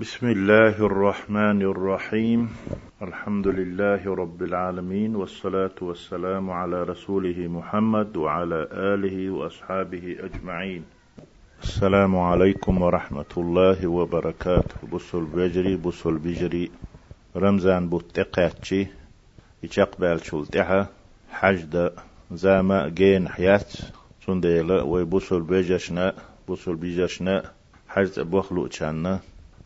بسم الله الرحمن الرحيم. الحمد لله رب العالمين والصلاة والسلام على رسوله محمد وعلى آله وأصحابه أجمعين. السلام عليكم ورحمة الله وبركاته. بسل بجري بسل بجري. رمزان بوتقاتشي يشقبال شلتها حجد زاما جين حيات سنديلا ويبسل بجشنا بسل بجشنا حجد بخلو چانا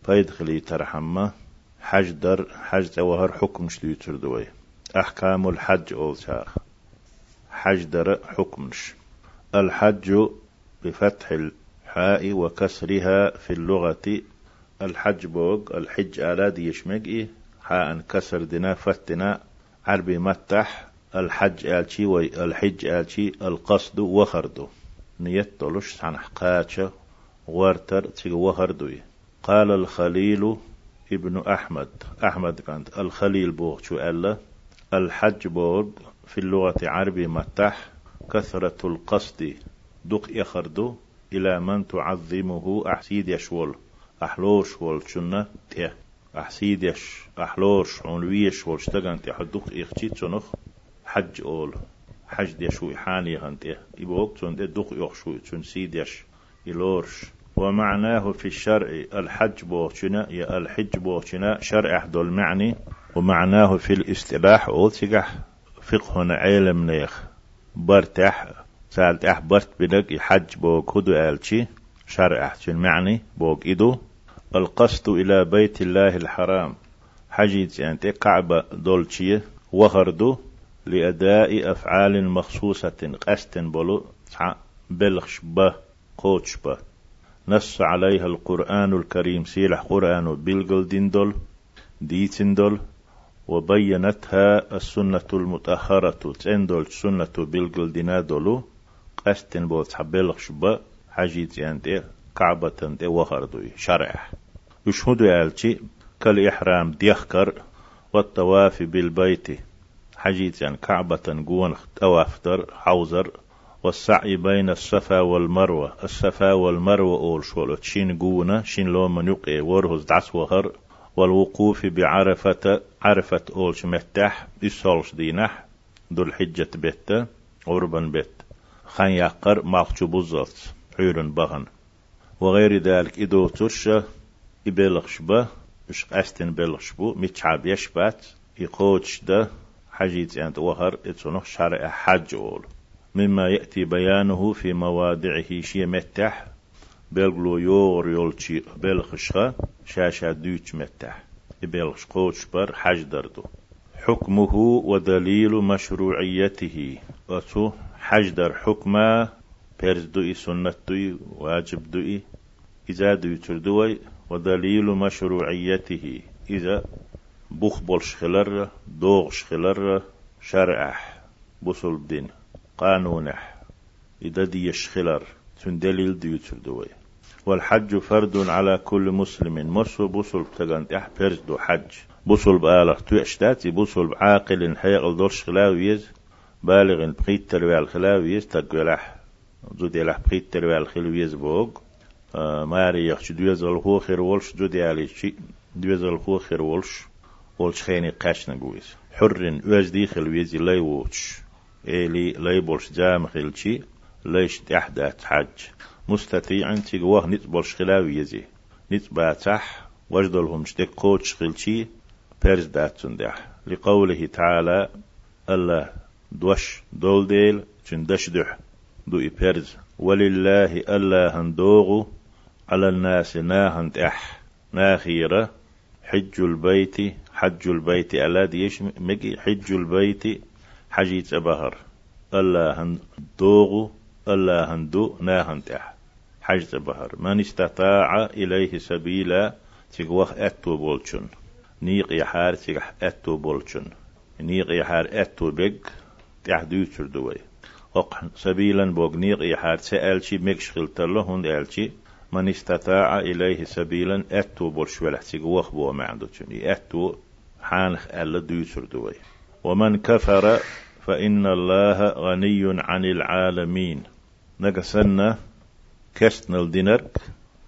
خلي ترحمة حج در حج توهر حكم شلو تردوي. أحكام الحج أول شاخ حج در حكمش. الحج بفتح الحاء وكسرها في اللغة. الحج بوغ الحج على يشمق حاء كسر دنا فتنا عربي متح. الحج آلشي وي الحج آلشي القصد وخردو. نيت طلوش سنح قاتشة ورتر تيغ وخردوي. قال الخليل ابن أحمد. أحمد كانت الخليل بوغ شو ألا الحج بوغ في اللغة العربية متح كثرة القصد دق يخردو إلى من تعظمه أحسيد يشول أحلوش والشنة تيه أحسيد يش أحلوش عنويش والشتغن تيه دق يخشي تنخ حج أول حج دي شو إحاني هنتيه إبوغ تون دق يخشو تون سيد يش إلورش. ومعناه في الشرع الحج بوشنا يا الحج بوشنا شرع دول معني ومعناه في الاصطلاح أوتيجح فقه علم نيخ. برتاح سالت اح برت بدك حج بوك هدو آلشي شرع معني بوك إدو. القصد إلى بيت الله الحرام. حجيت يعني كعبة دولشي وهردو لأداء أفعال مخصوصة قست بلو بلخش به قوتش نص عليها القرآن الكريم سيلح قرآن بلغل ديندول ديتندول وبينتها السنة المتأخرة تندول سنة بلغل دينادولو قستن بول تحبلغ شبا حجيت يعني كعبة تي وخردوي شرع يشهد يالتي كالإحرام ديخكر والطواف بالبيت حجيت يعني كعبة قون توافتر حوزر والسعي بين الصفا والمروة. الصفا والمروة أول شولو شين قونا شين لو من يقي ورهز دعس وهر. والوقوف بعرفة عرفة أول شمتح إسولش دينح. دول حجة بيت عربا بيت. خان يقر ماخشو بوزلت. حيرن بغن. وغير ذلك إدو ترشة إبلغش به إش أستن بلغش بو متشعب يشبات. يقوتش ده حجيت أنت وهر. إتسونخ شرع حج أول. مما يأتي بيانه في موادعه شي متح بلغلو يور يولشي بلغشخا شاشا دوش متح بلغش قوش بر حج دردو حكمه ودليل مشروعيته. وتو حج در حكمة برز دوئي سنة دوئي واجب دوئي إذا دوئي تردوي ودليل مشروعيته. إذا بوخ بولش خلر دوغش خلر شرعح بوصل بدين قانونح. إذا دي يشخلر تن دليل دي دوي. والحج فرد على كل مسلم. مصر بوصل بتغن اح دو حج. بوصل بآلغ توشتاتي بوصل بعاقل حيقل دور خلاويز بالغ بقيت تروي الخلاويز تقولح. زودي لح بقيت تروي الخلاويز بوغ. آه ماري يخش دويز الهو خير ولش زودي علي شي. دويز الهو خير ولش. ولش خيني قاشنا قويز حر وزدي خلويز لا يوتش إلي ليبولش جام خلشي ليش تحدات حج مستطيع تيجوه نتبولش خلاوي يزي. نتباتح وجدلهم شتك قوتش خلشي بيرز دات سندح. لقوله تعالى الله دوش دول ديل دش دح. دو إبرز ولله ألا هندوغو على الناس ناهن تح ناخيرة حج البيت حج البيت ألا ديش مجي حج البيت حجيت بهر الله هن دوغو الله هندو نا هنتح حجت بهر من استطاع إليه سبيلا تقوخ أتو بولشن نيق يحار تقح أتو بولشن نيق يحار أتو بيج تحدو تردوي وق سبيلا بوغ نيق يحار سألشي مكشغل تلو هند ألشي من استطاع إليه سبيلا أتو بولش ولا تقوخ بو ما عنده أتو حانخ ألا دو تردوي ومن كفر فإن الله غني عن العالمين. نقصنا كستنا الدينرك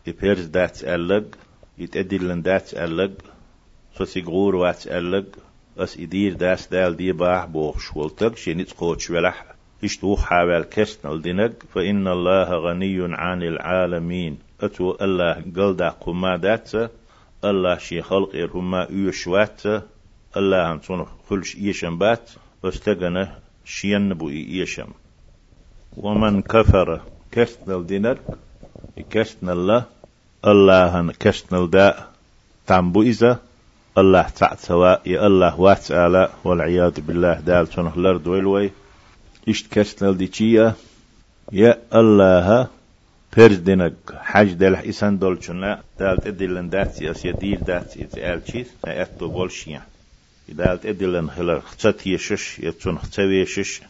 إبيرز دات ألق يتأدلن دات ألق سوسيغور وات ألق أس إدير داس دال دي باح بوخش ولتق شينيت قوتش ولح. اشتوخ حاول كسن الدنق فإن الله غني عن العالمين. أتو الله قلدا قما دات الله شي خلق إرهما يشوات الله هنصون خلش إيشم بات واستغنى شين بو إيشم ومن كفر كسن الدنق كسن الله الله هن كسن الداء تعمبو إذا الله تعت سواء يا الله واتعالى والعياذ بالله دال تنه لرد ويلوي. إشت كسنل ديشيا يا الله دينك حج دل إسان دولشنا دال تدلن داتي أس يدير داتي إتعال شيث نأتو بولشيا دال تدلن خلال خطت يشش يتون ختوي يشش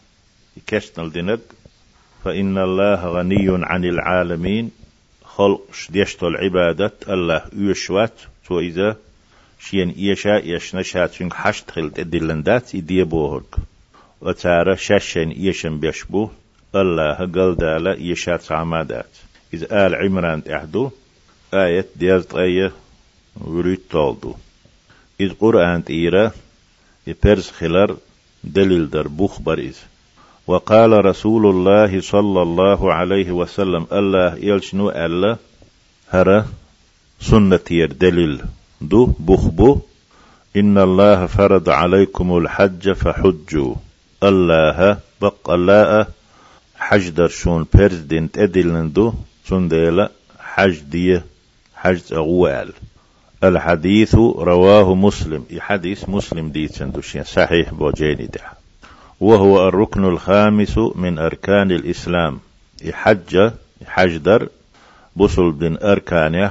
كسنل دينك. فإن الله غني عن العالمين. خلق شديشتو العبادة الله يشوات. تو إذا شين إيشا يشنا شاتشن حشت خلت إدلن دات. إدي بوهرك. وتارا شاشن إيشن بيشبو الله قل دالا إيشات عمادات إذ آل عمران تحدو. آية ديالت آية وريد طالدو إذ قرآن تيرا. يبرز خلر دليل در بوخ بريز وقال رسول الله صلى الله عليه وسلم الله يلشنو ألا هرا سنة دليل دو بخبو إن الله فرض عليكم الحج فحجوا. الله بق الله حج در شون برزدنت أدلندو سنديلا حج دي حج أغوال. الحديث رواه مسلم. حديث مسلم دي سندوشين صحيح بوجيني ده. وهو الركن الخامس من أركان الإسلام. حج حجدر بصل بن أركان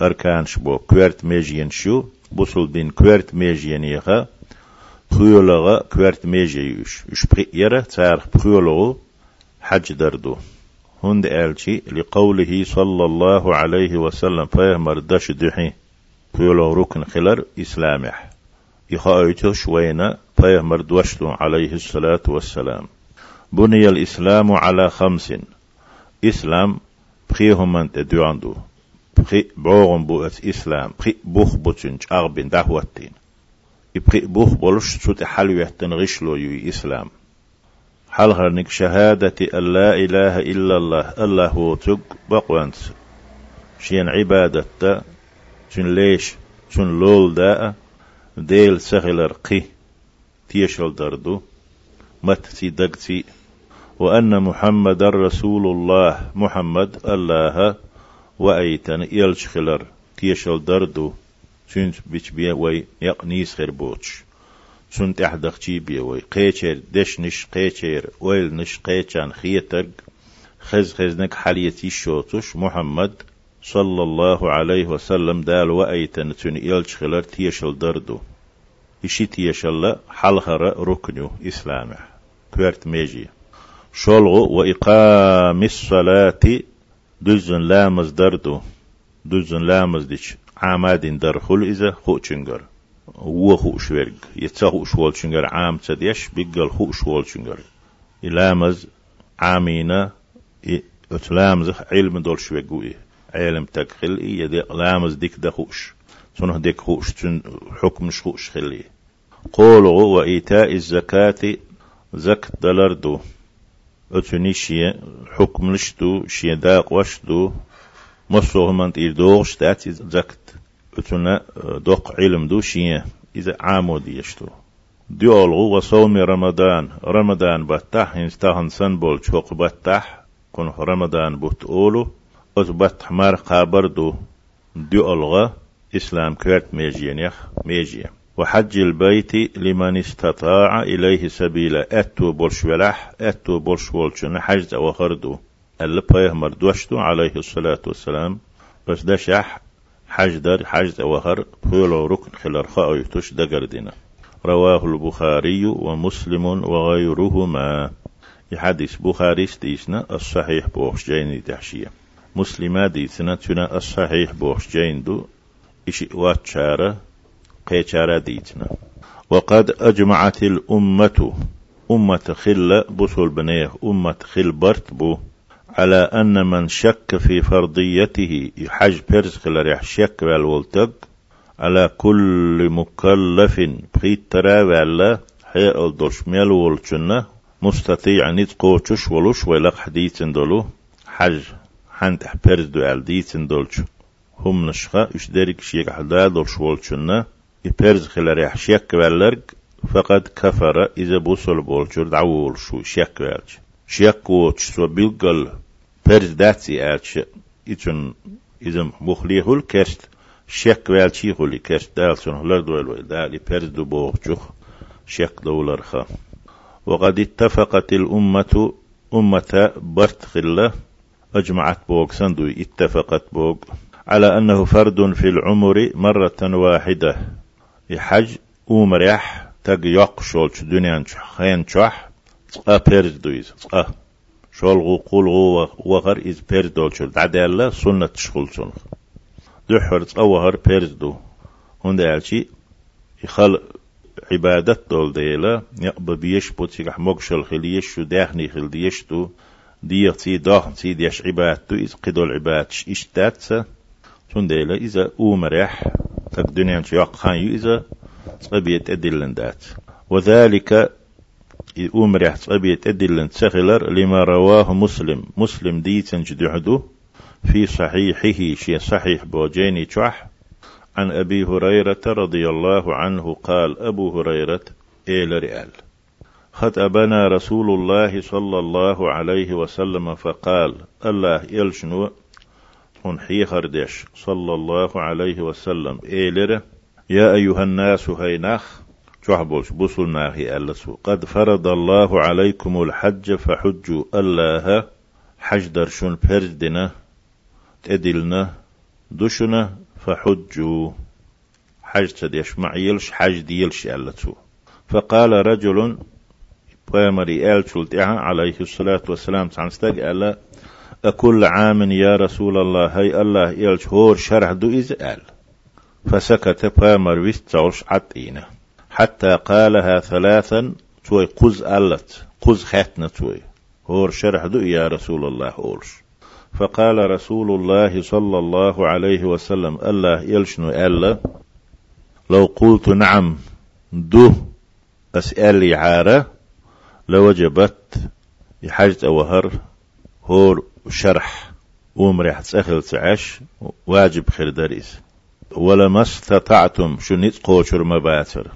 أركان شبو كويرت ميجين شو بوصل بين كويرت ميجين يخا بخيولغا كويرت ميجيوش يش يرى تارخ بخيولغو حج دردو هند آلشي لقوله صلى الله عليه وسلم فيهمر دش دحي بخيولغ ركن خلر إسلامح يخايتو شوينا فيهمر دوشتو عليه الصلاة والسلام بني الإسلام على خمس إسلام بخيهم من تدعندو بخي بعوغن بو إسلام بخي بوخ بوتنج أغبين دهوتين بخي بوخ بولش سوت حلوية غشلو يو إسلام حال هرنك شهادة أن لا إله إلا الله الله هو تق بقوانت شين عبادة شن ليش شن لول داء ديل سغلر قي تيشل دردو مت تي دقتي وأن محمد رسول الله محمد الله وأيتن يلش خلر تيشل دردو سنت بيش بيا وي يقنيس خير بوتش سنت احدق چي بيا وي قيچر دش نش قيچر ويل نش قيچان خيترق خز خزنك حاليتي شوتش محمد صلى الله عليه وسلم دال وأيتن تن يلش خلر تيشل دردو إشي تيشل حلخر ركنو إسلامه كويرت ميجي شلغو وإقام الصلاة دزن لامز دردو دزن لامز ديش عامادين در خل إذا خو چنگر هو خو شورگ يتسا خو شوال چنگر عام تديش بيقل خو شوال چنگر لامز عامينا اتلامز علم دول شوگوي علم تكخل إيه دي لامز ديك دخوش سنه ديك خوش؟ تن حكم شخوش خلي. قولوا وإيتاء الزكاة زك دلردو. أتوني شيء حكم لشتو شيء داق وشتو. مصوه من تير دوغش تاتي زكت. أتونا دوق علم دو شيء إذا عامو ديشتو ديولغو وصوم رمضان. رمضان بتح انستهن سن بول شوق بتح كن رمضان بوت أولو. أز بتح مار قابر دو ديولغا إسلام كرت ميجين يخ وحج البيت لمن استطاع إليه سبيلا أتو بولش ولح أتو بولش ولشن حجز وخردو اللي مردوشتو عليه الصلاة والسلام. بس ده شح حج در حجز وخر بولو ركن خلال خاويتوش دقردنا رواه البخاري ومسلم وغيرهما. يحدث بخاري ستيسنا الصحيح بوخش جيني تحشية. مسلمة ديسنا تنا الصحيح بوخش جين دو إشي واتشارة قيشارة ديتنا وقد أجمعت الأمة أمة خل بسول بنيه أمة خل برت بو على أن من شك في فرضيته يحج برزق لريح شك والولتق على كل مكلف بخيت ترى ولا هي ألدوش ميل ولچنا مستطيع نيت قوچش ولوش ويلق حديث دولو حج حنت برز دو ال ديتن دولچ. هم نشخا اش ديرك شيك حدا دولش ولچنا يبرز خلال شك والرق فقد كفر إذا بوصل بولچور دعوول شو شك والج شك وچ سو بيلقل برز داتي آتش إتون إذا مخليهول كرست شك والشي خلي كرست دالسون هلر دول دالي برز دو بوخجوخ شك دولر خا وقد اتفقت الأمة أمة برت خلة. أجمعت بوغ سندو اتفقت بوغ. على أنه فرد في العمر مرة واحدة. يحج أمريح تق يقشول دنيا خين تشح تقا دويز تقا شول قول غو وغر إز بيرز دولشل دعدالة سنة تشغل سنة دحور تقا وغر بيرز دو هون دالشي يخل عبادت دول ديلا يقبل بيش بوتيك مقشل خليش شو داخني خل ديش ديغ تي داخن تي ديش عبادتو إز قدو العبادش إشتاتسا شون ديلا إذا أمريح تك دنيا يق خان إذا صبيت أدلن دات. وذلك أمريح صبيت أدلن تسخلر لما رواه مسلم. مسلم ديتن جدعدو في صحيحه شي صحيح بوجيني تشح عن أبي هريرة رضي الله عنه قال أبو هريرة إيل رئال خطبنا رسول الله صلى الله عليه وسلم فقال الله يلشنو حي خردش صلى الله عليه وسلم. إيلر يا أيها الناس شعبوش بوصلنا هي ألسو. قد فرض الله عليكم الحج فحجوا الله حج درشون پردنا تدلنا دشنا فحجوا. حج تديش معيلش حج ديلش ألسو. فقال رجل بامري آل عليه الصلاة والسلام تعنستق ألا أكل عام يا رسول الله هي الله يلش هور شرح دو إز آل فسكت بامر ويستعوش عطينا حتى قالها ثلاثا توي قز ألت قز خاتنا توي. هور شرح دو يا رسول الله أولش فقال رسول الله صلى الله عليه وسلم الله يلشنو ألا لو قلت نعم دو أسأل عارة لوجبت يحاجة أوهر هور شرح ومريح تسأخل تعش واجب خير دريس ولما استطعتم شو نتقوشر مباتر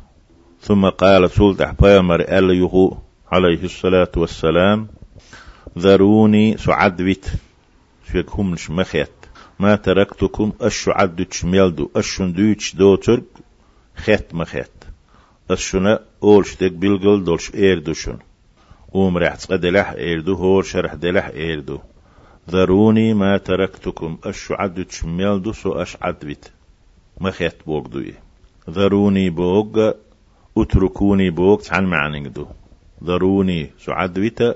ثم قال سلطح بيامر أليه عليه الصلاة والسلام ذروني سعدوت فيكم مش مخيت ما تركتكم أشو عدتش ميلدو أشو دوتش دوتر خيت مخيت. أشونا أولش تك بلغل دولش إيردوشن أوم رح تقدلح إيردو هور شرح دلح إيردو. ذروني ما تركتكم أشو عدتش ميلدو سو أش عدوت مخيت بوغ دوي ذروني بوغ اتركوني بوغ عن معنى دو. ذروني سعدويتا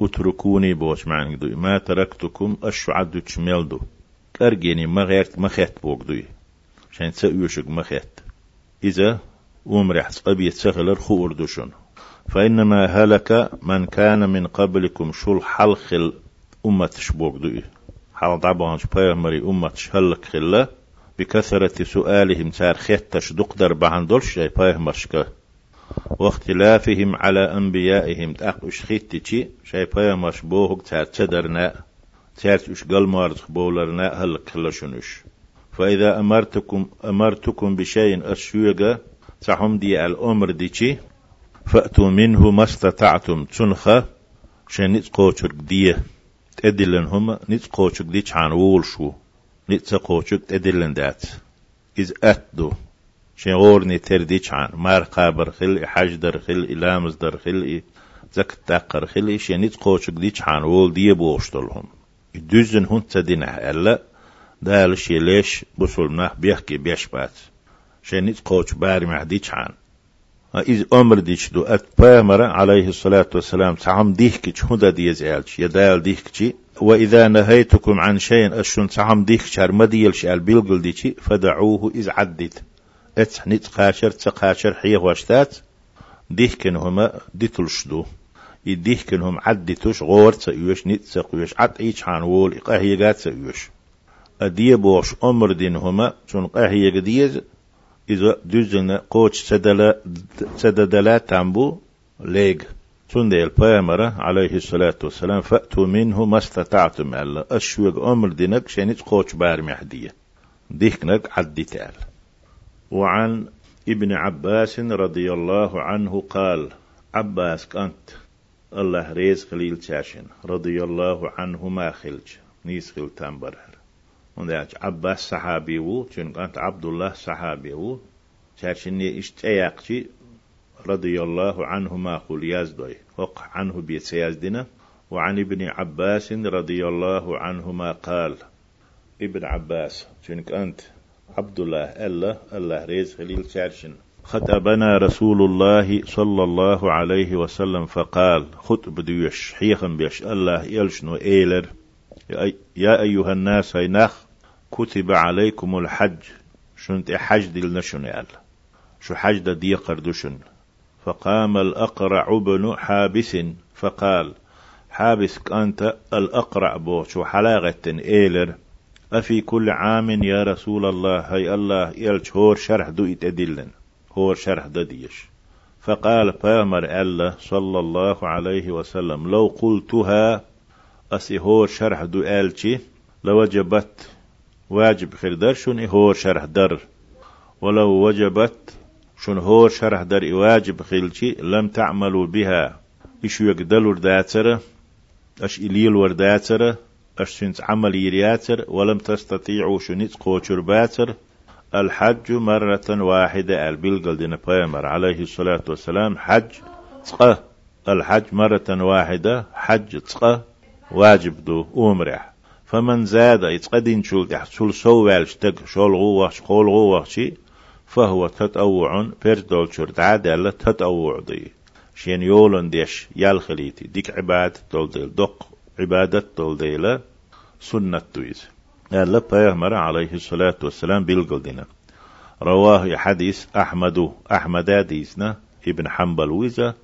اتركوني بوش معنى دو. ما تركتكم أشو عدتش ميلدو كارجيني مغيرت مخيت بوغ دوي شان تسأيوشك مخيت إذا ومرح أبي تسخلر خور دوشن فإنما هلك من كان من قبلكم شل حلخل أمة شبوك دوي حال طبعا مري أمة شهلك خلا بكثرة سؤالهم سار خيتش دقدر بعن دولش شي مشكا واختلافهم على أنبيائهم تأق أش خيتتشي شي مش بوهك تار تدرنا تار أش قل مارز بولرنا هلك خلشنش فإذا أمرتكم أمرتكم بشيء أشيوغا تحم دي الأمر ديشي فأتوا منه ما استطعتم. تنخا شن نتقوشك ديه تأدلن هما نتقوشك عن وولشو نتقوشك تأدلن دات. إذ أتدو. شن غورني ترديش عن. مار قابر خل حج در خل إلامز در خل زك تاقر خل شن نتقوشك ديش عن وول ديه بوشتلهم دوزن هون تدينه ألا دالش يليش بسول بيحكي بيش بات. شن نتقوش باري مهديش عن. إذ أمر ديش دو أت بامر عليه الصلاة والسلام تعم ديهكش هدا ديز إلش يدال ديهكشي وإذا نهيتكم عن شيء أشون تعم ديهكش مديلش أل بيلقل ديشي فدعوه إذ عدت. أت نت قاشر تقاشر حيه واشتات ديهكن هما ديتلش دو يديهكنهم عدي توش غور تسيوش نتسق يوش عد إيش حان وول إقاهيقات سيوش أدي بوش أمر دين هما شون قاهيق ديز إذا دوزن قوش سددلا تامبو ليغ تندي البيامرة عليه الصلاة والسلام فأتوا منه ما استطعتم. ألا أشوق أمر دينك شنيت قوش بار محدية ديكنك عدي تعال وعن ابن عباس رضي الله عنه قال عباس كانت الله ريز خليل تاشن رضي الله عنه ما خلج. نيس خل تنبرهر ونداج عباس صحابي وو كانت عبد الله صحابي وو تاشن اشتياقشي رضي الله عنه ما قل يزدوي وق عنه بيت سيازدنا وعن ابن عباس رضي الله عنهما قال ابن عباس چون كانت عبد الله الله الله ريز خليل شارشن خطبنا رسول الله صلى الله عليه وسلم فقال خطب ديوش حيخا بيش الله يلشنو ايلر يا أيها الناس هيناخ كتب عليكم الحج. شنت حج دل نشن يال شو حج دا دي قردشن فقام الأقرع بن حابس فقال حابس كانت الأقرع بو شو حلاغة إيلر؟ أفي كل عام يا رسول الله هي الله يلش هور شرح دو يتدلن هور شرح دديش فقال بامر الله صلى الله عليه وسلم لو قلتها أسي هور شرح دو آلشي لوجبت واجب خردر شن هور شرح در. ولو وجبت شن هور شرح در واجب خلشي لم تعملوا بها. إيش يقدلوا داتره أش إليل ورداتره أشتنت عمل يرياتر ولم تستطيعوا شنيت قوشر باتر؟ الحج مرة واحدة البلغل دين بيامر عليه الصلاة والسلام حج تقى الحج مرة واحدة حج تقى واجب دو أمرح. فمن زاد يتقدين شول يحصل سوال شتق شول غوة شقول غوة شي فهو تتأوع بيردول شرط عادة تتأوع دي. شين يولن ديش يالخليتي. ديك عباد دول ديل. دق عبادة ديلا سنة تويز. قال بيغمر عليه الصلاة والسلام بالقلدنا. رواه حديث أحمد أحمد ديسنا ابن حنبل ويزا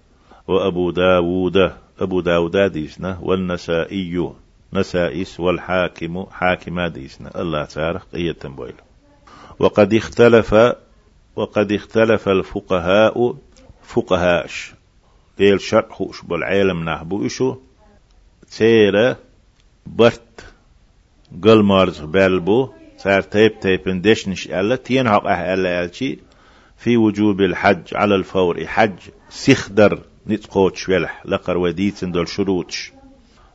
وأبو داود أبو داود ديسنا والنسائي نسائس والحاكم حاكم ديسنا الله تعالى قية بويل. وقد اختلف وقد اختلف الفقهاء فقهاش. ديل شرح بالعالم نحبو إشو. تيرا برت قل مارز بالبو صار تيب تيب دشنش ألا تين حق ألا ألشي. في وجوب الحج على الفور حج سيخدر نتقوت شويلح لقر وديت دول شروطش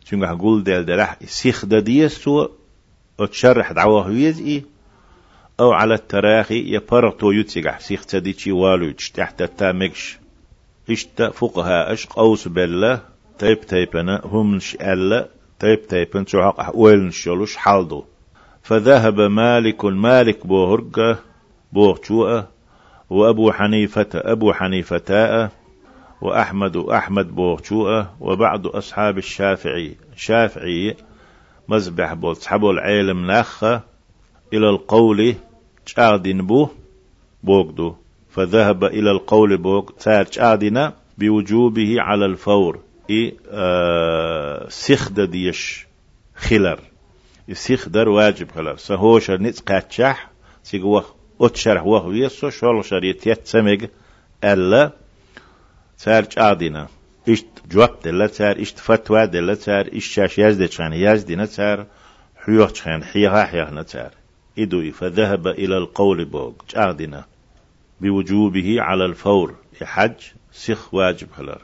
شنو هقول ديل دلح سيخدر ديسو اتشرح دعوه يزئي أو على التراخي يبرتو يتسقح سيخ تديتشي والو تحت التامكش إشتا فقها أش قوس بالله تيب تيبنا هم ألا تيب تيبن شو ويلن شلوش حالدو فذهب مالك مالك بوهرقة بوغشوءة وأبو حنيفة أبو حنيفتاء وأحمد أحمد بوغشوءة وبعض أصحاب الشافعي شافعي مزبح بول صحبو العلم ناخة إلى القول شاردين بو بوغدو. فذهب إلى القول بوغ تار شاردنا بوجوبه على الفور إي آه سخدة ديش خلر يسخدر واجب خلر سهوش نتس قاتشح سيقوه أتشرح وهو يسو شول شريت يتسمج ألا سار عادنا إشت جواب دلت سار إشت فتوى دلت سار إشت شاش يزدت شان يزدنا سار حيوح شان حيها حيها نتار إدوي فذهب إلى القول بوغ. عادنا بوجوبه على الفور. يحج سخ واجب خلر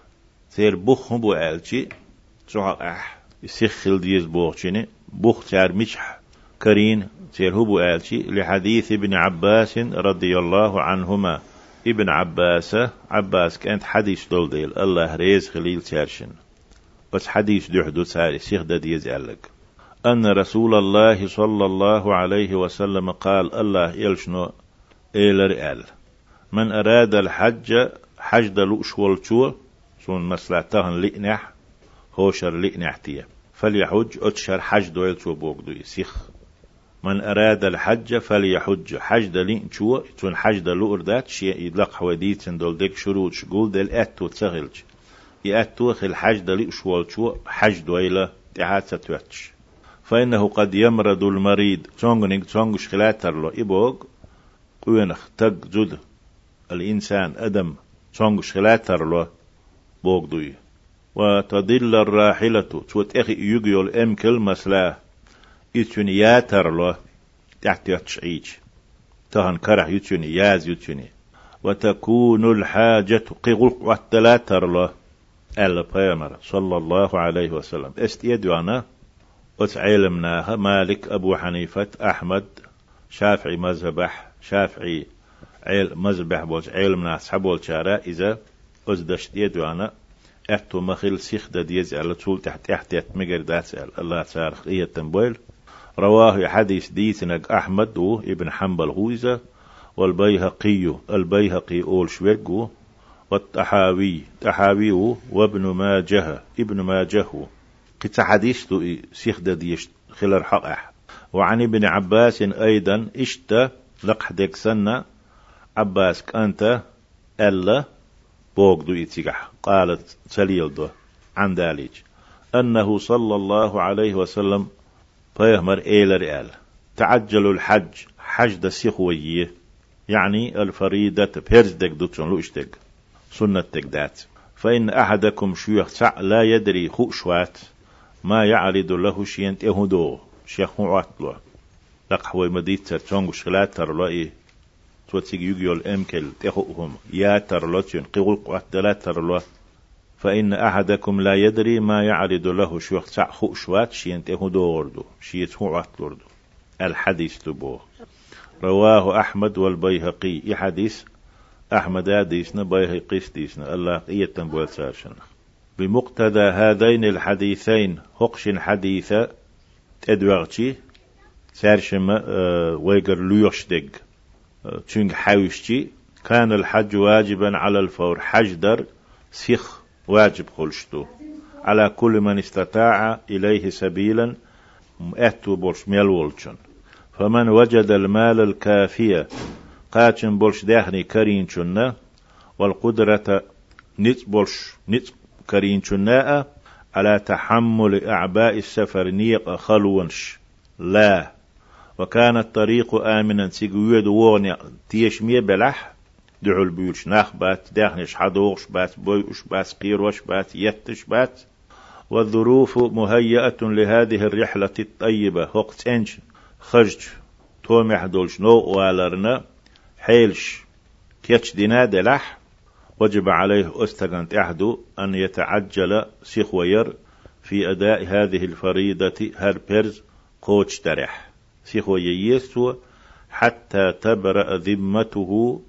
سير بوخ بو آلشي تروح أح. يسخل ديز بوخشيني بوخ تار مشح كرين سير هو بو آلشي لحديث ابن عباس رضي الله عنهما. ابن عباس عباس كانت حديث دول ديل الله ريز خليل تارشن بس حديث دحدو ساري سيخ ديز ألك أن رسول الله صلى الله عليه وسلم قال الله يلشنو إيلر آل من أراد الحج حج دلوش والشو سون مسلاتهن لئنح هوشر لئنح تيه فليحج أتشر حج دويل شو بوغدو يسيخ من أراد الحج فليحج. حج دلين شو تون حج دلو أردات شيء يدلق حواديت دول ديك شروط شقول دل أتو تسغلج يأتو خل حج دلي شوال شو حج دويلة تعاتة توتش فإنه قد يمرض المريض. تونغنيك تونغش خلاتر له إبوغ قوينخ تق زود الإنسان أدم تونغش خلاتر له بوغ دوي. وتضل الراحلة. توت إخي يجيول أمكل مسلا. إتون ياتر له تحت يتشعيج تهن كره يتوني ياز يتوني وتكون الحاجة قغل واتلاتر له البيامر صلى الله عليه وسلم. إست يدوانا أس علمناها. مالك أبو حنيفة أحمد شافعي مذهبح شافعي عيل مذبح بولش علمنا أصحاب شارع. إذا أس دشت يدوانا أتو مخيل سيخ دا ديز على طول تحت تحت مجر دات الله سارخ إيه تنبويل رواه حديث ديتنك أحمد و ابن حنبل غويزة والبيهقي البيهقي أول شويرجو والتحاوي تحاوي وابن ماجه ابن ماجه. قطع حديث سيخ ديش خلال حقح وعن ابن عباس أيضا اشتا لقحدك سنة عباس أنت ألا بوغ دو إتيقح قالت سليل عن ذلك. أنه صلى الله عليه وسلم فيهمر إيلر إل تعجلوا الحج حج دا يعني الفريدة بيرز دك دوتشون لو إشتك. سنة تقدات فإن أحدكم شيخ سع لا يدري خوشوات ما يعرض له شيء تهدو شيخ له لق هو مديت تر تونغ شغلات تر لأي توتيج يجيول أمكل تهوهم يا تر لتين قول قوات دلات تر له فإن أحدكم لا يدري ما يعرض له شيخ سع خوشوات شيء تهدو وردو شيء تهوات وردو الحديث تبوه. رواه أحمد والبيهقي. يحديث أحمد ديسنا بيهقي ديسنا؟ الله إيتن بول سارشن بمقتضى هذين الحديثين هقش حديثة تدوغتي سارشم أه ويقر ليوشدق تشنج حاوشتي كان الحج واجبا على الفور حج در سيخ واجب خلشتو. على كل من استطاع إليه سبيلا مأتو بولش ميلولشن فمن وجد المال الكافية قاتن بولش داخني كرين شنا والقدرة نت بولش نت كرين شنا على تحمل أعباء السفر نيق خلونش. لا. وكان الطريق آمنا سيقويد وغني تيش مية بلح دعو البيوش ناخ بات داخنش حدوغش بات بويش بات قيروش بات يتش بات. والظروف مهيئة لهذه الرحلة الطيبة. وقت إنش خرج تومح دولش نو والرنا حيلش كيتش دينا دلح وجب عليه أستغنت أحدو أن يتعجل سيخوير في أداء هذه الفريضة هربرز قوتش ترح سيخوي يسو حتى تبرأ ذمته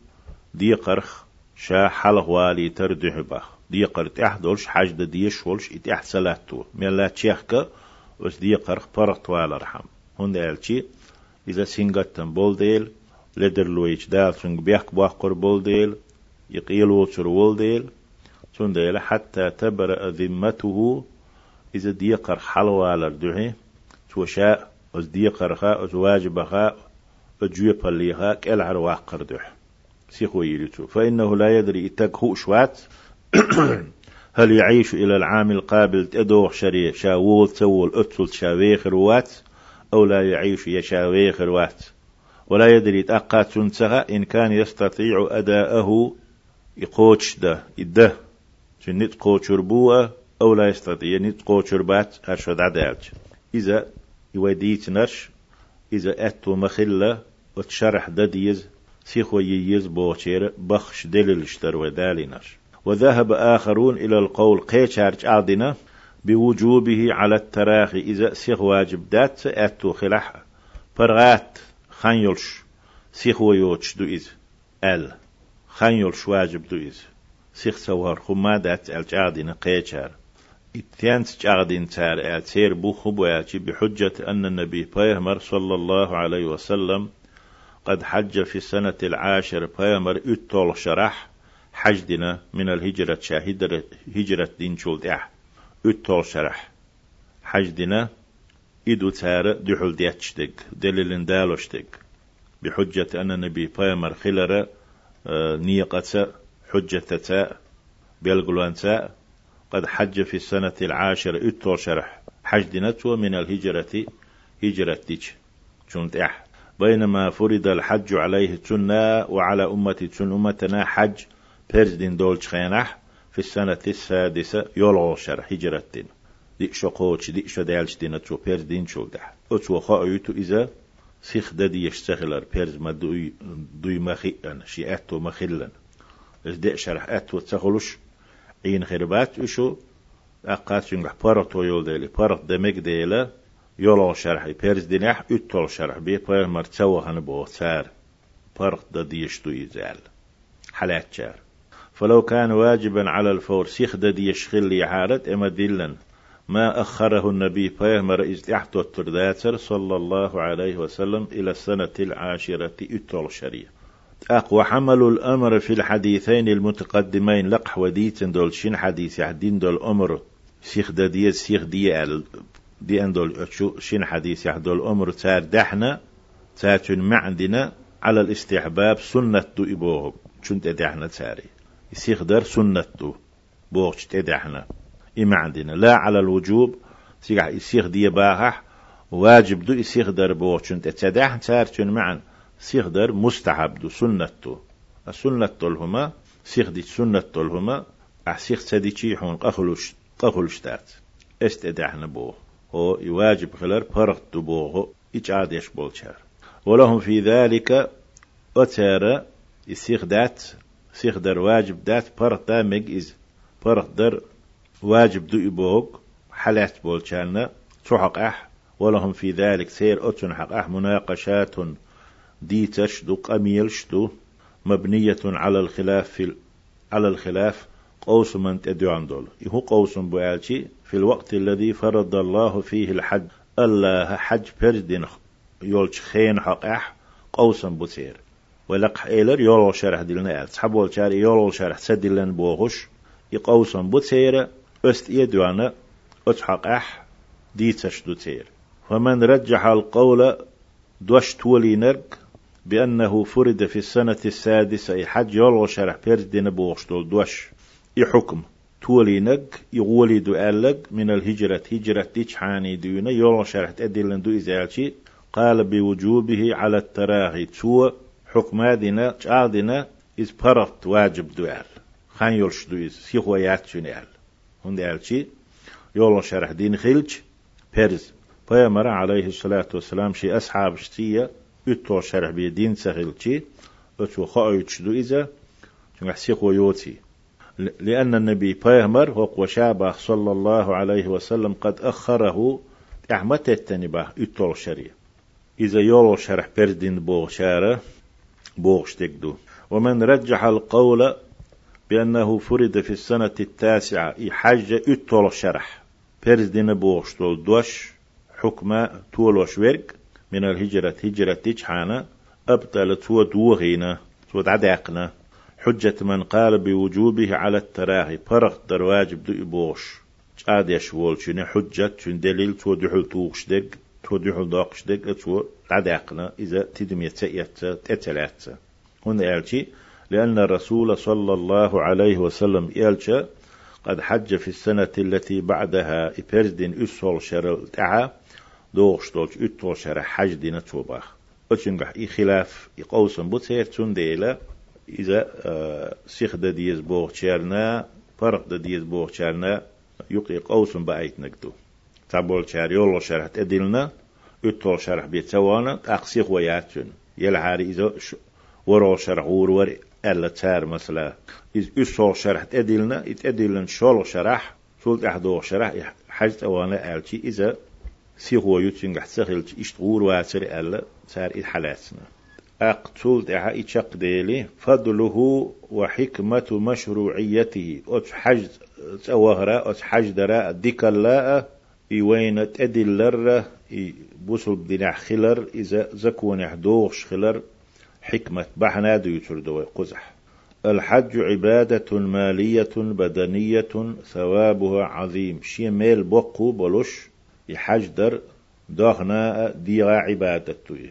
دي قرخ شا حله والي تردح بخ دي قرت أحدولش حاجة دي شولش إتح سلاتو ملا تشيخك وس دي قرخ فرق طوال رحم. هون دالشي إذا سينغتن بول ديل لدر لويش دال سنگ بيحك باقر بول ديل يقيل وصر بول ديل سن ديل حتى تبرأ ذمته. إذا ديقر حلوة على الدعي توشاء أز ديقر خاء أز واجب خاء أجوي بليها كإلعر واقر دح سيخو يلتو فإنه لا يدري إتاك هو شوات. هل يعيش إلى العام القابل تدوخ شريع شاول تول أتل شاويخ روات أو لا يعيش يشاويخ روات. ولا يدري تأقات سنسها إن كان يستطيع أداءه يقوتش ده إده نت قوتشر بوه أو لا يستطيع نت قوتشر بات أرشد عدالج إذا يوديت نرش إذا أتو مخلة وتشرح دديز سيخو ييز بوشير بخش دليل اشتر ودالي نرش وذهب آخرون إلى القول قيشارج عادنا بوجوبه على التراخي إذا سيخ واجب دات أتو خلح فرغات خانيولش سيخ ويوتش دو إذ. أل خانيولش واجب دو إذ. سيخ سوار خما دات الجعدين قيشار اتيانت جعدين تار أتير بو خبواتي بحجة أن النبي بيهمر صلى الله عليه وسلم قد حج في السنة العاشر بيهمر اتول شرح حجدنا من الهجرة شاهدة هجرة دين شولد أح اتول شرح حجدنا إدو تار دحول دياتشتك دليل دالوشتك بحجة أن النبي بيامر خلرة نيقة حجة تاء بيلقلوان تاء قد حج في السنة العاشرة اتو شرح حج دينتو من الهجرة هجرة ديش شنت اح بينما فرض الحج عليه تنا وعلى أمة تن أمتنا حج بيرزدين دول خينح في السنة السادسة يولغو شرح هجرة دين دي شقوش دي شدالش دينتو بيرزدين شو دح أتو خايتو إذا سيخ ددي يشتغلر بيرز ما دوي دوي مخيئن شي أتو مخلن إذ دي شرح أتو تسخلوش عين خربات إشو أقات شنغح بارتو يول ديلي بارت دمك ديلا. يولو شرح بيرز دينيح اتول شرح بي بير مرتسوا هن بو سار بارت دديش دو يزال. حالات شار. فلو كان واجبا على الفور سيخ دديش خلي عارت إما دلن ما أخره النبي بيهمر إذ احتو الترداتر صلى الله عليه وسلم إلى السنة العاشرة اتول شريع. أقوى حمل الأمر في الحديثين المتقدمين لقح وديتن دول شين حديث يحدين دول أمر سيخ دي سيخ دي دي أندول شين حديث يحدول أمر تار دحنا تاتن معدنا على الاستحباب سنة دو إبوهم. شنت دحنا تاري يسيخ در سنة بوغش تدحنا. إما عندنا لا على الوجوب. سيقع يسيخ دي باهح واجب دو يسيخ در بوغش. شنت تدحن تارتن معن. سيخ در مستحب دو. سنة السنة هما سيخ دي سنة هما أحسيخ تدي حون قخلوش قخلوش تات. إستدحنا بوغ. هو يواجب خلر فرق دبوغ إجعادش بولشار. ولهم في ذلك أتارا يسيخ دات سيخ در واجب دات فرق دا إز فرق در واجب دو إبوغ حالات بولشارنا تحق أح. ولهم في ذلك سير أتن حق أح مناقشات ديتش دو قميلش دو مبنية على الخلاف في على الخلاف قوس من تدعون دول. هو قوس بوالشي في الوقت الذي فرض الله فيه الحج. الله حج بردين يولش خين حقح قوسا بوسير. ولق إيلر يولو شرح دلنا صحبول شار يولو شرح سدلن بوغش. يقوسا بوسير أست يدوانا أتحقح ديتش دوتير. فمن رجح القول دوش تولي نرك بأنه فرد في السنة السادسة حج يولو شرح بردين بوغش دوش. يحكم. تولينك يغولي دو ألق من الهجرة. هجرة ديش حاني ديونا يولو شرحت أدلن دو إزالشي. قال بوجوبه على التراغي تو حكمادنا تعادنا إز برفت واجب دو أل. خان يولش دو إز سيخوا ياتشون أل. هند ألشي. يولو شرح دين خلج بيرز فيامر عليه الصلاة والسلام شي أصحاب شتية اتو شرح بيدين سخلشي أتو خايتش دو إذا شنح سيخوا يوتي. لأن النبي بيهمر هو وشابه صلى الله عليه وسلم قد أخره أحمد التنبه اتول شريع. إذا يولو شرح بردين بوغ شارة بوغ شتكدو ومن رجح القول بأنه فرد في السنة التاسعة حج اتول شرح. بردين بوغ شتول دوش حكم تولوش ورق من الهجرة هجرة تجحانا أبطل تو دوغينا تو عداقنا. حجة من قال بوجوبه على التراخي فرق در واجب دو إبوش عاد يشوول شنو حجة؟ شن دليل؟ تو دحل توغش دق؟ تو دحل داقش دق؟ تو عداقنا إذا تدم يتسيت تتلات هنا يالشي لأن الرسول صلى الله عليه وسلم يالشا قد حج في السنة التي بعدها إبرزدين أسول شرل تعا دوغش دولش أتول شرح حج دينا توباخ أتشنقح إي خلاف إقوسن بوتسير تنديلا إذا آه، سيخ دا ديز بوغ تشارنا فرق دا ديز بوغ تشارنا يقي قوسن بأيت نقدو تابول تشار يولو شرح تأدلنا اتول شرح بيت سوانا أقسيخ وياتشن يلعاري إذا ورو شرح ور ور ألا تار مثلا إذ أسول شرح تأدلنا يتأدلن شول شرح سولت أحدو شرح حاجة أوانا ألتي. إذا سيخو يوتشن قحت سخلت إشتغور واتر ألا تار إحلاتنا أقتل دعا إتشق ديلي فضله وحكمة مشروعيته. أت حج توهرا أت حج درا ديك الله إيوين تأدلر بوصل بدنا خلر إذا زكون حدوغش خلر حكمة بحنا دو يتردو قزح. الحج عبادة مالية بدنية ثوابها عظيم. شي ميل بقو بلوش يحج در داغنا ديغا عبادته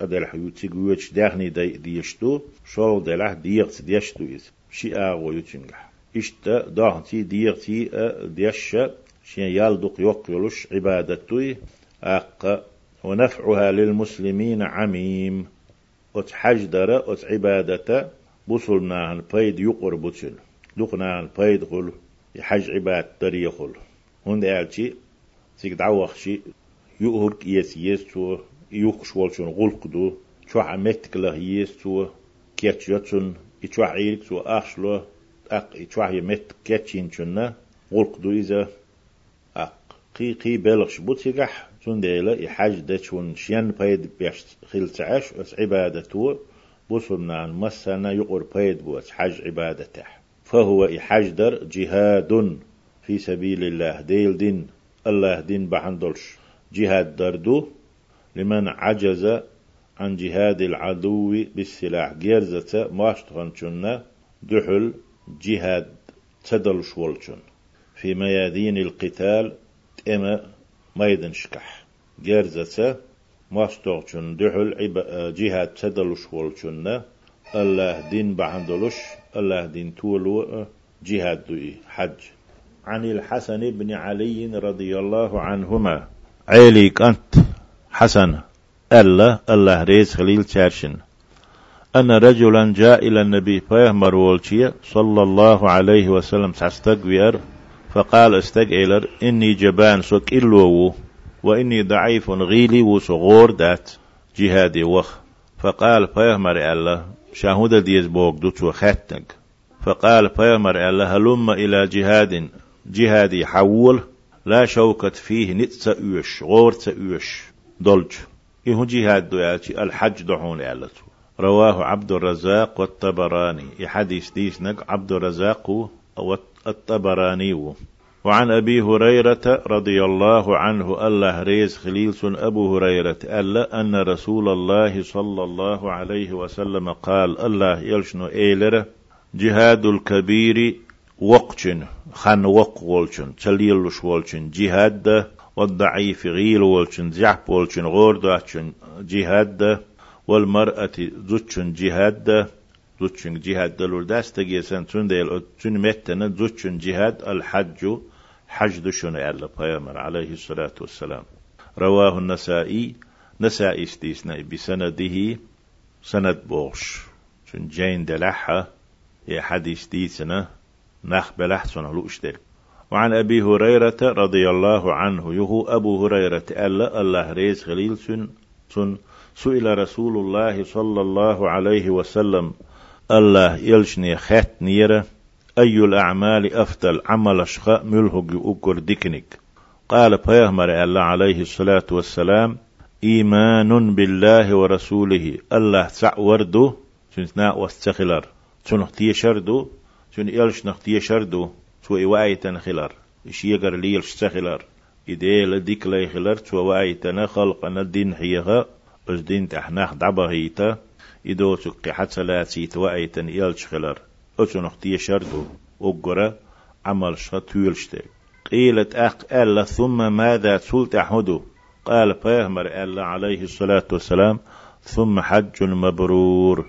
قدر حيوتي قويتش داخني دي ديشتو شول دلح ديغت ديشتو إذ. شي آغو يتنجح إشتا داهتي ديغتي ديش شين يالدق يقيلش عبادتوي. أق ونفعها للمسلمين عميم. أتحجدر أتعبادة بوصلنا البيد يقر بوصل دقنا البيد قل يحج عباد دري قل هون دالتي سيك دعوخ شي يؤهرك يس يس يوكش والشون غلق دو شو عمتك له يس تو كيتش يتسون يتشوح عيرك تو أخشلو أق يتشوح يمت كيتشين شنا غلق دو إذا أق. قي قي بلغش بوتيقح تون ديلا يحاج دتشون شين بايد بيش خيل تعاش اس عبادته بوصلنا مسنا يقر بايد بوس حج عبادته. فهو يحاج در جهاد في سبيل الله ديل دين الله دين بحندلش. جهاد دردو لمن عجز عن جهاد العدو بالسلاح. جيرزة ماشتغن دحل جهاد تدل شولشن في ميادين القتال تأما ميدن شكح جرزة ماستوغشن دحل جهاد تدلش والشن الله دين بعندلش الله دين تولو جهاد دوي حج عن الحسن بن علي رضي الله عنهما. عيليك أنت حسن. الله الله ريز خليل تشارشن أن رجلا جاء إلى النبي فيهمر والشيء صلى الله عليه وسلم تستقوير فقال استقعلر إني جبان سوك إلوو وإني ضعيف غيلي وصغور دات جهادي وخ. فقال فيهمر الله شاهد ديز بوك دوت وخاتك فقال فيهمر الله هلم إلى جهاد جهادي حول لا شوكة فيه نتس أوش غور تأوش دولج إهو جهاد دوياتي؟ الحج دحون ألتو رواه عبد الرزاق والطبراني. حديث ديس نق عبد الرزاق والطبراني وعن أبي هريرة رضي الله عنه الله ريز خليل أبو هريرة ألا أن رسول الله صلى الله عليه وسلم قال الله يلشنو إيلر جهاد الكبير وقشن خن وق والشن تليلش والشن جهاد والضعيف غيل والشن زعب والشن غور جهاد والمرأة زوتشن جهاد زوتشن جهاد دلول داستگي سن تون ديل تون متنا زوتشن جهاد الحج حج دشون على بيامر عليه الصلاة والسلام. رواه النسائي نسائي استيسنا بسنده سند بوش شن جين دلحة يا حديث ديسنا نخ بلح سنة وعن أبي هريرة رضي الله عنه يهو أبو هريرة ألا الله ريز خليل سن, سن سئل رسول الله صلى الله عليه وسلم الله يلشني خات نيرة أي الأعمال أفضل عمل أشخاء ملهق أكر ديكنك قال بيهمر الله عليه الصلاة والسلام إيمان بالله ورسوله الله تسع وردو سنتنا واستخلر سنختي شردو سن إلش نختي شردو سو إوايتن خلر إش يقر ليلش سخلر إديل ديك لي خلر سو وايتن خلقنا الدين حيها أز دين تحناخ دعبهيتا إدو سكي حتى لا سيت وايتن إلش خلر أتنخ تي شردو أقرأ عمل شتويلشتك قيلت أق ألا ثم ماذا سلت أحدو قال فيهمر ألا عليه الصلاة والسلام ثم حج مبرور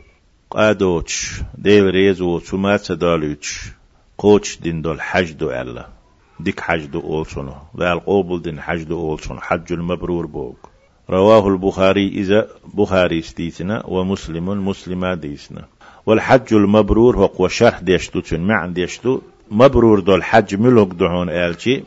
قادوش ديل ريزو ثم تدالوش قوش دين دول حج دو ألا ديك حج دو ذا القوبل دين حج دو أولسون حج المبرور بوك رواه البخاري إذا بخاري ستيتنا ومسلم مسلمة ديسنا والحج المبرور هو شرح ديشتو تن معن ديشتو مبرور دو الحج ملوك دعون آلشي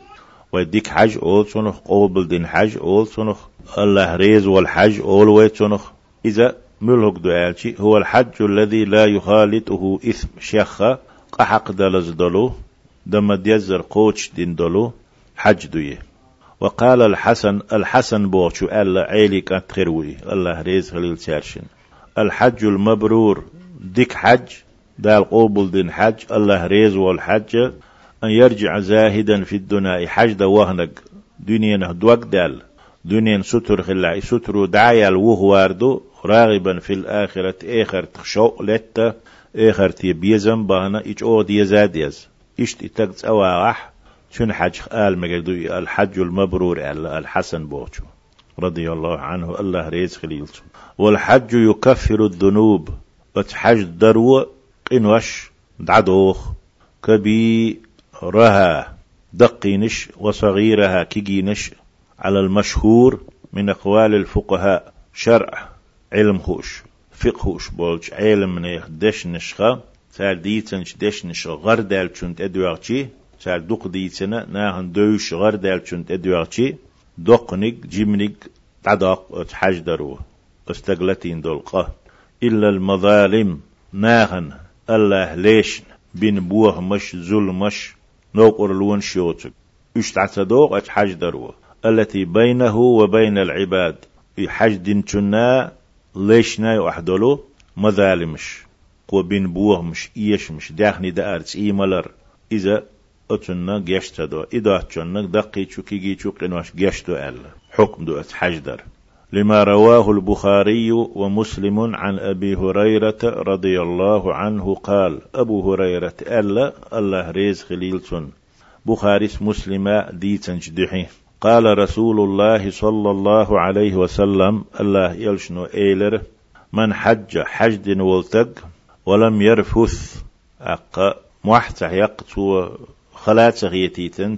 ويديك حج أول سنخ قوبل دين حج أول سنخ الله ريز والحج أول ويت سنخ إذا ملوك دو آلشي هو الحج الذي لا يخالطه إثم شيخة قحق دلز دلو دم ديزر قوش دين دلو حج دويه وقال الحسن الحسن بوشو ألا عيلي كانت خيروي الله ريز خليل سيرشن. الحج المبرور ديك حج دال قوبل دين حج الله ريز والحج أن يرجع زاهدا في الدنيا حج دا وهنق. دنيا نهدوك دال. دنيا ستر خلا ستر دعايا الوهواردو راغبا في الآخرة آخر تخشو لتا. آخر تيبيزم بانا إيش أود يزاد يز إيش تتقص أواح شن حج آل مجدو الحج المبرور الحسن بوچو رضي الله عنه الله ريز خليلته والحج يكفر الذنوب بتحج درو قنوش دعدوخ كبيرها دقينش وصغيرها كيجينش على المشهور من أقوال الفقهاء شرع علم خوش فقه خوش بولش علم من دش نشخة سال ديتنش دش نش غر دال چونت ادواغچي سال دوق ديتنا ناهن دوش غر دال چونت ادواغچي دوقنك جيمنك تعداق حاج درو استقلتين دولقه إلا المظالم ناهن الله ليش بين بوه مش ظل مش نوقر لون شيوتك اشتعتدوق اش حاج درو التي بينه وبين العباد في حج دين چنا ليشنا وحدلو مظالمش قو بين بوه مش إيش مش داخني دارت إيمالر. إذا أتنا جشتدو إذا أتنا دقي چوكي جي چوكي نواش جشتو أل. حكم دو أتحجدر. لما رواه البخاري ومسلم عن أبي هريرة رضي الله عنه قال أبو هريرة ألا الله ريز خليلتون بخاري مسلم ديتن جدحي قال رسول الله صلى الله عليه وسلم الله يلشنو إيلر من حج حج ولتق ولم يرفث أق محتح خلات غيتيتن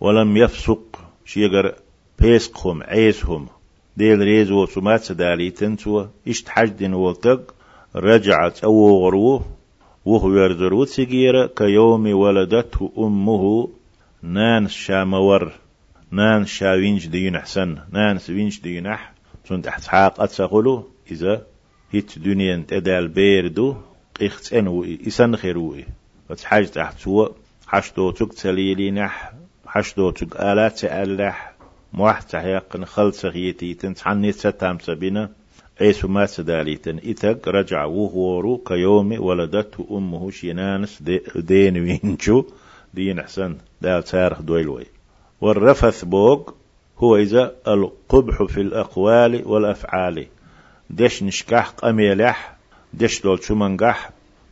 ولم يفسق شيغر بيسقهم عيسهم ديل ريز وسمات سداليتن تو إشت حجدن ولتق رجعت أو غروه وهو يرزرو سجيرة كيوم ولدته أمه نان شامور. نان شاوينج دين حسن نان سوينج دينح تون حاق أتسغلو إذا هيت دنيا تدال بيردو قيخت أنو إسان خيروي فتحاج تحتوا حشتو تك تليلينح حشتو تك آلات تألح موحت يقن خلص غيتي تنتحني ستام سبينا ايسو ما سداليتن إتك رجع وهورو كيوم ولدته أمه شينانس دين وينشو دين حسن دال تارخ دويلوي. والرفث بوغ هو إذا القبح في الأقوال والأفعال. دش نشكح قميلح دش دول شمنقح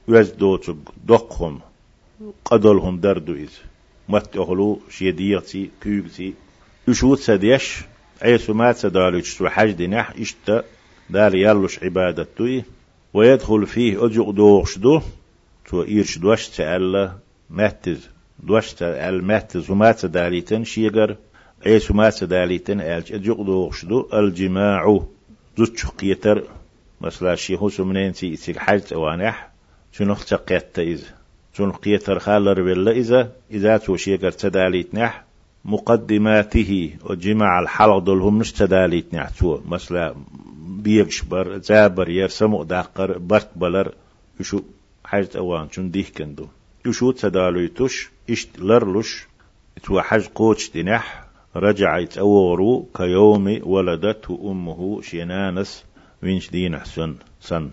وز دوتك دقهم. قدلهم دردو إذ. مت أغلو شيديتي كيبتي يشوت سديش عيسو ما سو حج دينح اشتا دال يلوش عبادتوي ويدخل فيه أجق دوغشدو تو إيرش دوش تألا مهتز دوش تأل مهتز وما تداليتن شيغر عيسو ما تداليتن ألج أجق دوغشدو الجماع زوتش قيتر مثلا شيخو سمنين تي إتيك حج توانح شنو تقيت إذا شنو قيتر خالر بالله إذا إذا تو شيغر تداليتنح مقدماته وجمع الحلق دول هم مش تداليت نعتو مثلا بيغش بر زابر يرسمو داقر برت بلر يشو حاجة اوان شون ديه كندو يشو تداليتوش إشت لرلوش تو حاج قوش دينح رجع يتأورو كيوم ولدته أمه شينانس وينش دين حسن سن.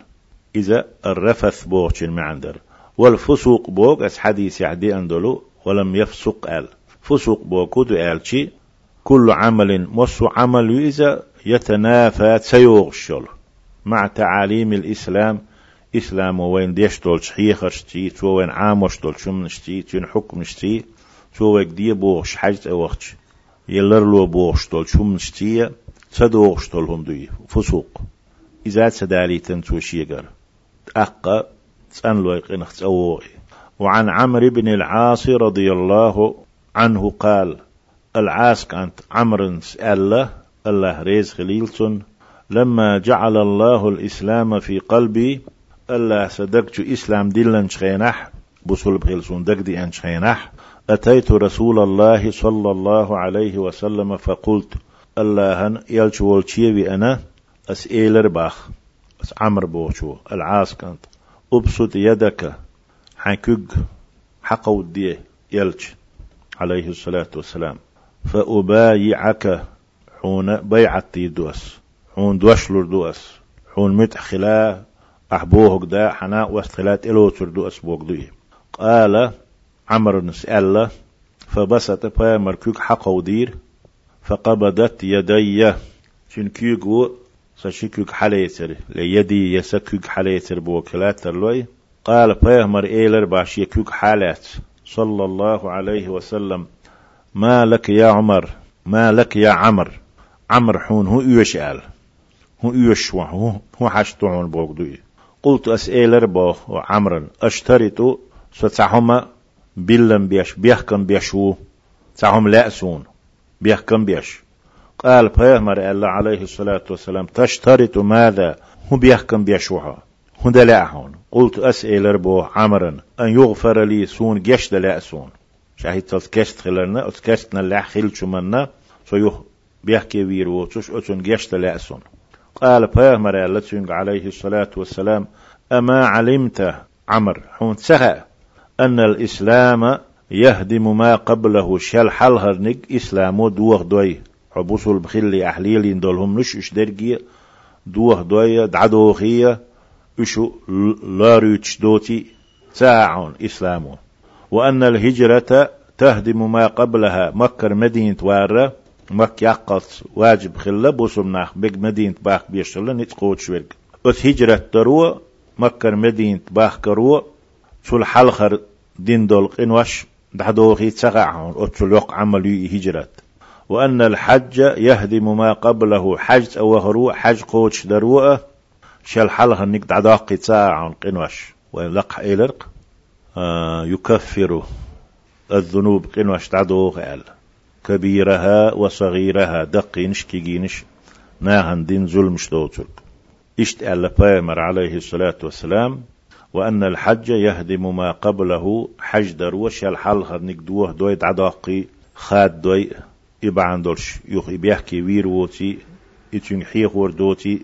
إذا الرفث بوغش المعندر والفسوق بوغ أس حديث يعدي أندلو ولم يفسق أل. فسوق بوكود ألشي كل عمل مصو عمل إذا يتنافى تسيوغشل مع تعاليم الإسلام إسلام وين ديشتول شحيخر شتي تو وين عاموشتول شم نشتي تون حكم نشتي تو ويك دي بوغش حاجة أوغش يلرلو بوغشتول شم نشتي تدوغشتول هم دوي فسوق. إذا تدالي تنتو شيغر أقا تسأنلو يقنخ وعن عمرو بن العاص رضي الله عنه قال العاس كانت عمر سأل الله ريز خليلتون لما جعل الله الإسلام في قلبي الله صدقت إسلام دلن شخينح بصل بخلسون دق دي أن شخينح. أتيت رسول الله صلى الله عليه وسلم فقلت الله يلش والشيوي أنا؟ أسئلر باخ أس عمر بوشو العاس كانت. أبسط يدك حكوك حقو دي يلش عليه الصلاة والسلام. فأبايعك حون بيعتي دوس حون دوشلر دوس حون مت خلا أحبوه دا حنا واستخلات إلو دوس بوك دوي. قال عمر نسأل فبسط فا مركوك حق ودير فقبضت يدي شنكيكو سشكوك حليتر ليدي يسكوك حليتر بوكلات ترلوي قال فيهمر إيلر باش يكوك حالات. صلى الله عليه وسلم ما لك يا عمر ما لك يا عمر؟ عمر حون هو يوش قال هو يوش هو هو حشتون بوغدوي قلت أسئل ربو وعمرا أشترط ستعهما بلن بيش بيحكم بيشو. تعهم لأسون بيحكم بيش. قال بيغمر الله عليه الصلاة والسلام تشترط ماذا؟ هو بيحكم بيشوها. هو دلعهون قلت أسئل ربو عمرا أن يغفر لي سون جيش دلعسون شاهد تذكشت خلرنا أتكشتنا اللي خلت منا سيوه بيحكي ويرو تش أتون جيش دلعسون قال بيغمر الله عليه الصلاة والسلام أما علمت عمر حون سخى أن الإسلام يهدم ما قبله شل حلهر نك إسلامو دوغ دوي. حبوسو البخلي أحليلين دولهم نش إش درجي دوغ دوي دعدوخية إشو لاريتش دوتي. ساعون إسلامو وأن الهجرة تهدم ما قبلها مكر مدينة وارة مك يقط واجب خلا بوسم ناخ بيج مدينة باخ بيشتغل نتقوت شويك أت هجرة دروا مكر مدينة باخ كروا سول حلخر دين دول قنوش دحدوخي تسقعون أتسول يق عملي هجرة وأن الحج يهدم ما قبله حج أو هرو حج قوتش دروء شل حلخ نك دعداقي تساعون قنوش ولق إلرق آه يكفر الذنوب قنوش دعدوخ أل كبيرها وصغيرها. دقينش كيجينش ناهن دين ظلم شدوتك إشت ألا بامر عليه الصلاة والسلام. وأن الحج يهدم ما قبله. حج دروش الحلقة نقدوه دوي عداقي خاد دوي إبعان دولش يخ بيحكي ويروتي. إتن حيخ وردوتي.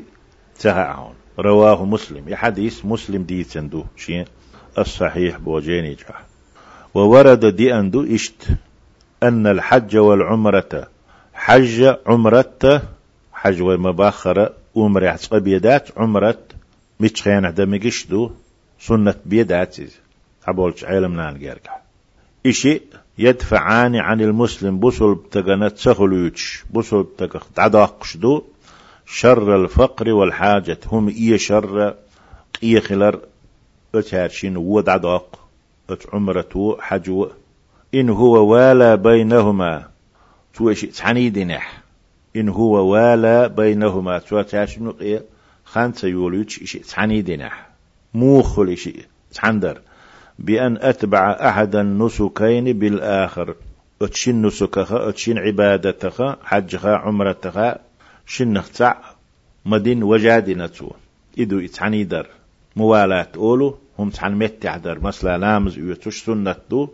تهعون رواه مسلم. حديث مسلم دي تندو شيء الصحيح بوجيني جاه وورد دي أندو إشت أن الحج والعمرة حج عمرة حج ومباخرة أمر يعتق بيدات عمرة مش خيانة دمجش دو سنة بيدات عبولش علم نان جارك إشي يدفعان عن المسلم بصل بتغنت سخلوش بصل بتغ تعداقش دو شر الفقر والحاجة هم إيه شر إيه خلر أتهارشين ود عداق أت عمرة حجو إن هو والا بينهما. توشي تعني دينح. إن هو والا بينهما. توا تاشم نقية خانسة يوليتش إشي تعني دينح. موخل إشي تحندر. بأن أتبع أحد النسكين بالآخر. أتشن نسكها أتشن عبادتها حجها عمرتها شنخ تع مدين وجادنتو إدو إتعني در. موالات أولو هم تحن متعدر مثلا لامز يوتوش سنة دو.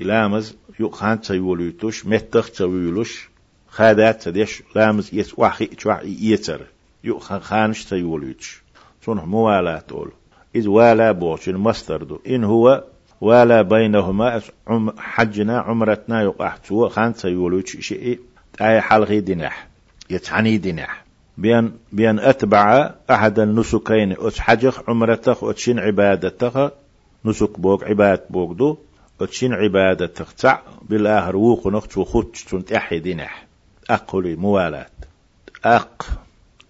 لامز يقخان تيوليتوش متخ تيولوش خادات تديش لامز يس واحي تشوح يتر. يو خانش تيوليتش صنع موالات أول إذ والا بوش المصدر دو إن هو والا بينهما عم حجنا عمرتنا يقحتو خان تيوليتش شيء أي حلغي دنح يتعني دنح بأن بأن أتبع أحد النسكين. أتحجخ عمرتك أتشين عبادتك نسك بوك عباد بوك دو. أتشين عبادتك تع بالآخر ووق نختو خدش تنتحي دنح أقولي موالات. أق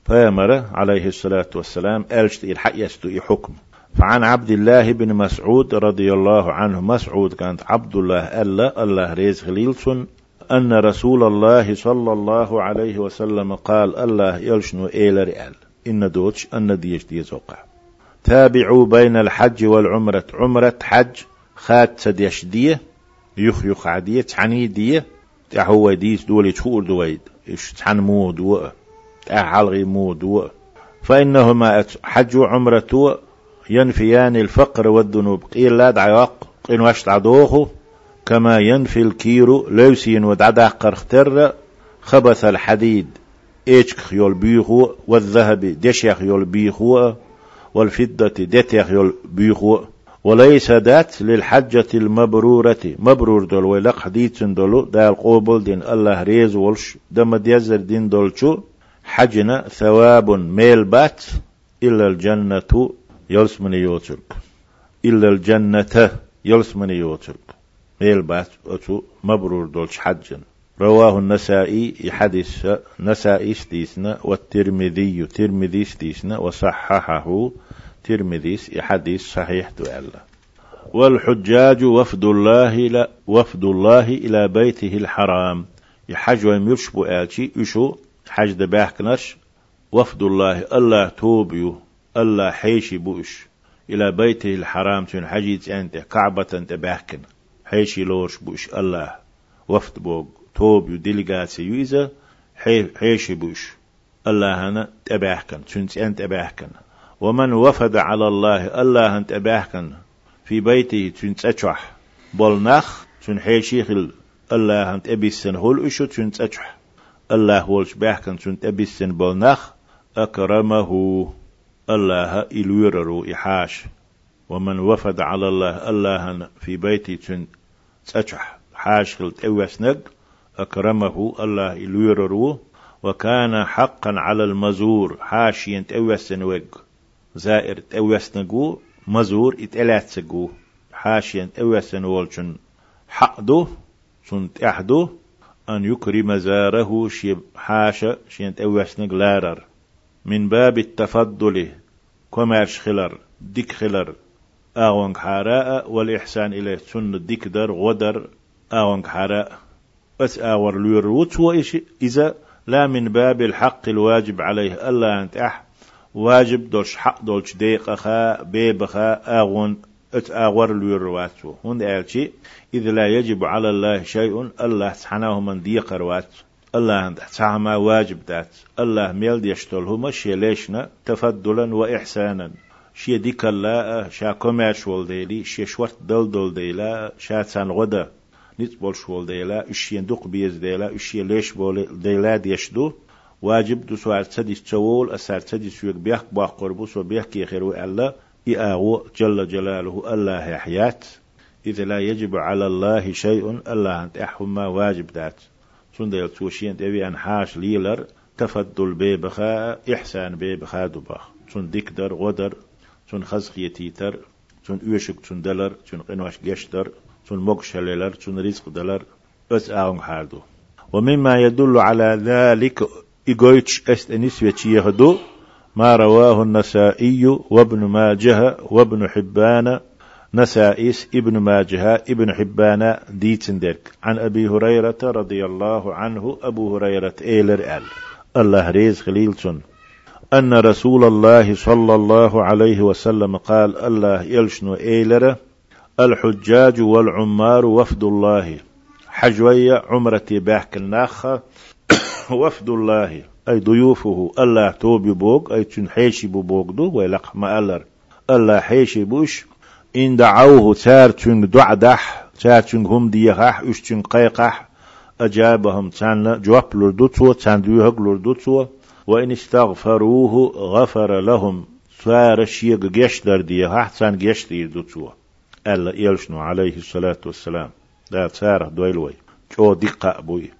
فامر عليه الصلاة والسلام ألشت الحق يستو حكم فعن عبد الله بن مسعود رضي الله عنه مسعود كانت عبد الله ألا الله ريز خليلسون أن رسول الله صلى الله عليه وسلم قال الله يلشنو إيل رئال إن دوتش أن ديش دي زوقع تابعوا بين الحج والعمرة. عمرة حج خات سديش دي يخ يخ عدية تعني ديه. تحو ديس دولي تشور دويد إيش تحن مود و تحلغي مود و فإنهما حج عمرة ينفيان الفقر والذنوب. قيل لا دعيوق قين واش تعدوخو كما ينفي الكيرو لوسين ودعدا قرختر. خبث الحديد. إيش خيول بيخو. والذهب دشيخ يول بيخو. والفضة دتيخ يول بيخو. وليس ذات للحجة المبرورة. مبرور دول ويلق حديث دولو. دا القوبل دين الله ريز ولش. دم ديزر دين دولشو. حجنا ثواب ميل بات. إلا الجنة يلس من يوترك إلا الجنة يلس من يوترك ميل بات أتو مبرور دولش حجن. رواه النسائي حديث نسائي ستيسنا والترمذي. ترمذي ستيسنا وصححه ترمذيس حديث صحيح تؤلا والحجاج وفد الله لا وفد الله إلى بيته الحرام. يحج ويمرشبو آلشي يشو حج دباحكنش وفد الله الله توبيو الله حيشي بوش إلى بيته الحرام تون حجيت أنت كعبة أنت باحكن حيشي لورش بوش الله وفد بوغ. توب يو ديليغاتي يوزا حيشي بوش الله هنا تباحكن تنت أنت تباحكن ومن وفد على الله الله أنت تباحكن في بيته تنت أتشح بولنخ تن حيشي خل الله أنت أبيسن هول إشو تنت أتشح الله ولش باحكن تنت أبيسن بولنخ أكرمه. الله إلويررو إحاش ومن وفد على الله الله في بيتي تن تشح حاش خلت أوسنق أكرمه. الله إلويررو وكان حقا على المزور. حاشيا تأوسن وق زائر تأوسنقو مزور اتألاتسقو حاشيا تأوسن والشن حقدو سن تأحدو. أن يكرم زاره شيب حاشا شين تأوسنق لارر. من باب التفضل كمارش خلر ديك خلر. آغونك حراء والإحسان إليه سن ديك در غدر. آغونك حراء بس آور لور وتو إذا لا من باب الحق الواجب عليه ألا أنت أح واجب دولش حق دولش ديق خا بيب خا آغون ات آور لور واتو هون قالشي إذا لا يجب على الله شيء الله سبحانه من ديق رواتو الله تعمى واجب دات. الله ميل يشتل هما شي ليشنا تفضلا وإحسانا. شي ديك الله شا كوميرش ديلي شي شورت دل دل ديلا شا تان غدا. نيت بول شول ديلا اشي دوق بيز ديلا اشي ليش بول ديلا ديشدو. واجب دو سوار تدي تشول أسار تدي سويك بيح باق قربوس وبيح كي خيرو الله. إياغو جل جلاله الله يحيات إذا لا يجب على الله شيء الله أنت أحوما واجب دات سندل توشين تبي أن حاش ليلر تفضل بيبخا إحسان بيبخا دبخ سن ديكدر غدر سن خزق يتيتر سن أوشك سن دلر سن قنواش جشتر سن مقشللر سن رزق دلر. بس آون حاردو ومما يدل على ذلك إيجويتش أست نسوة يهدو ما رواه النسائي وابن ماجه وابن حبان نسائس ابن ماجه ابن حبان ديتندرك. عن أبي هريرة رضي الله عنه أبو هريرة إيلر أل الله ريز خليلتون أن رسول الله صلى الله عليه وسلم قال الله يلشنو إيلر الحجاج والعمار وفد الله. حجوية عمرتي باحك الناخة. وفد الله. أي ضيوفه الله توبي بوك أي تنحيشي بوك دو ويلق ما ألر. الله حيشي بوش إن دعوه تار تنگ دعدح تار تنگ هم ديخح إش تنگ قيقح. أجابهم تان جواب لردوتو تان ديوهق لردوتو وإن استغفروه غفر لهم. سار شيق جشدر ديخح تان جشدر دوتو ألا يلشنو عليه الصلاة والسلام. لا تار دويلوي جو دقة أبوي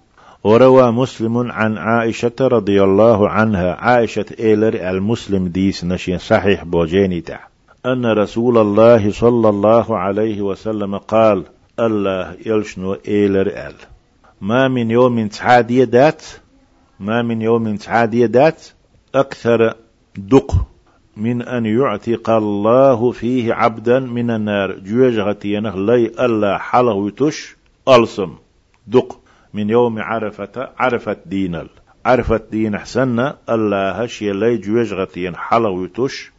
وروى مسلم عن عائشة رضي الله عنها. عائشة إيلر المسلم ديس نشين صحيح بوجيني تحت أن رسول الله صلى الله عليه وسلم قال الله يلشنو إيلر أل. ما من يوم تعادية دات؟ ما من يوم تعادية دات؟ أكثر دق من أن يعتق الله فيه عبدا من النار. جوجغتينه لي ألا حلوتش ألصم. دق من يوم عرفة عرفت دينل عرفت دين حسن الله هشي لي جوجغتين حلوتش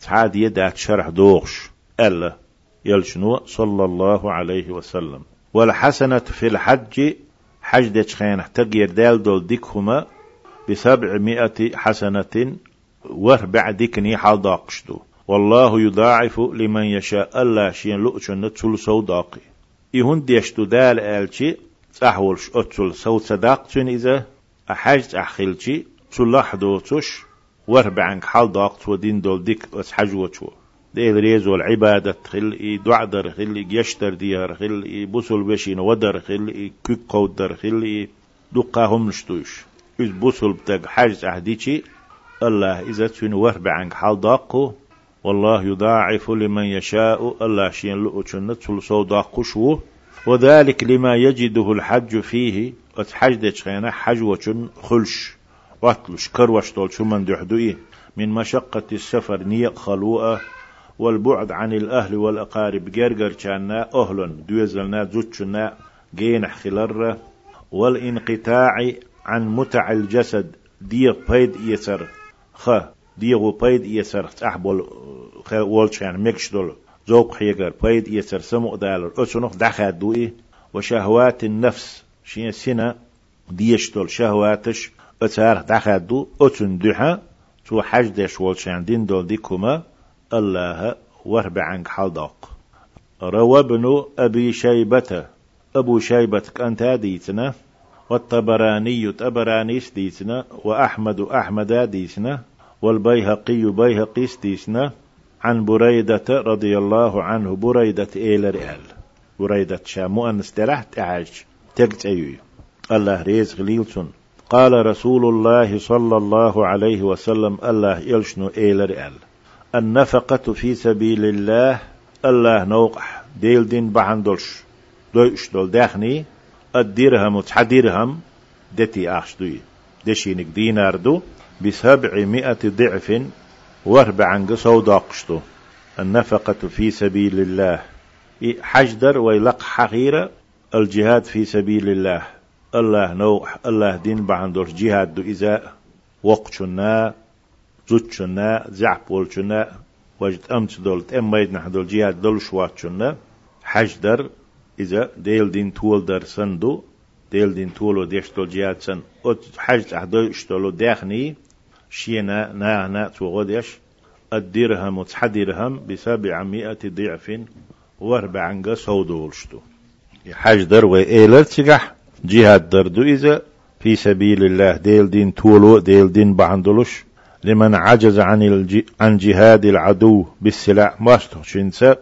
تعاد يدات شرح دوغش. ألا. يلشنو صلى الله عليه وسلم. والحسنة في الحج. حج ديش خينح تغير دال دول ديكهما بسبعمائة حسنة وربع ديكني حال داقشدو والله يضاعف لمن يشاء. الله شين لؤشن نتسل سو داقي. إهون ديشتو دال آلشي. أتسل سو صداقتن إذا أحجت أحخلشي تلح دوتش وربعنك حال ضاقت ودين دول ديك بس حجوة ديل ريز والعبادة خل دعدر خل يشتر ديار خل بوسل بشين ودر خل كيك قودر خل دقاهم نشتوش. إذ بوسل بتاق حاج أهديشي الله إذا تسوين وربعنك حال ضاقو والله يضاعف لمن يشاء الله شين لؤچن تلسو داقشو وذلك لما يجده الحج فيه وتحج خينا حج وچن خلش واتلش كروش طول شو من دحدوئي من مشقة السفر نيق خلوءة والبعد عن الأهل والأقارب جرجر كان أهل دوزلنا زوتشنا جين خلر والانقطاع عن متع الجسد ديق بيد يسر خ ديغو بيد يسر أحبول والشان مكشدول زوق خيجر بيد يسر سمو دالر أسنخ دخل دوئي وشهوات النفس شين سنة ديشتول شهواتش أتار دخل دو أتن دحا تو حج دش والشان دين دول ديكما الله ورب عنك حلدق روى ابن أبي شيبة. أبو شيبة كانت ديتنا. والطبراني طبراني ديتنا. وأحمد أحمد ديتنا. والبيهقي بيهقي ديتنا. عن بريدة رضي الله عنه بريدة إيلر إل بريدة شامو أن استرحت أعج تقت أيوي. الله ريز غليلتون قال رسول الله صلى الله عليه وسلم الله يلشنو إيلر إل النفقة في سبيل الله الله نوقح. ديل دين بحندلش دوش دول داخني الدرهم وتحدرهم دتي أخشدوي دشينك دينار دو بسبعمائة ضعف واربعا قصو داقشتو النفقة في سبيل الله. حجدر ويلق حقيرة الجهاد في سبيل الله. الله نوح الله دين بعندور جهاد دو إذا وقتنا زوتشنا زعبولشنا وجد أمت دولت أم ميد نحدول جهاد دول شواتشنا حجدر إذا ديل دين تول در سندو. ديل دين تولو ديشتول جهاد سن. أت حج أحدو اشتولو داخني. شينا نا نا توغديش الدرهم وتحدرهم بسبعمائة ضعف واربعا سودولشتو حج در وإيلر تجح جهاد دردو إذا في سبيل الله ديل دين تولو ديل دين بعندلوش لمن عجز عن الج... عن جهاد العدو بالسلاح ماستو شنسا.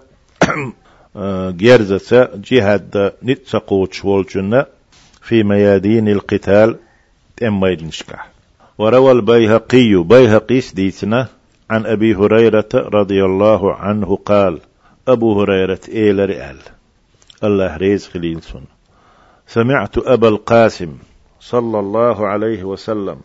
جيرزة جهاد نتسقوش والجنة في ميادين القتال تم نشكح وروى البيهقي بيهقي سديتنا عن أبي هريرة رضي الله عنه قال أبو هريرة إيل رئال. الله ريز خليلسون سمعت أبا القاسم صلى الله عليه وسلم.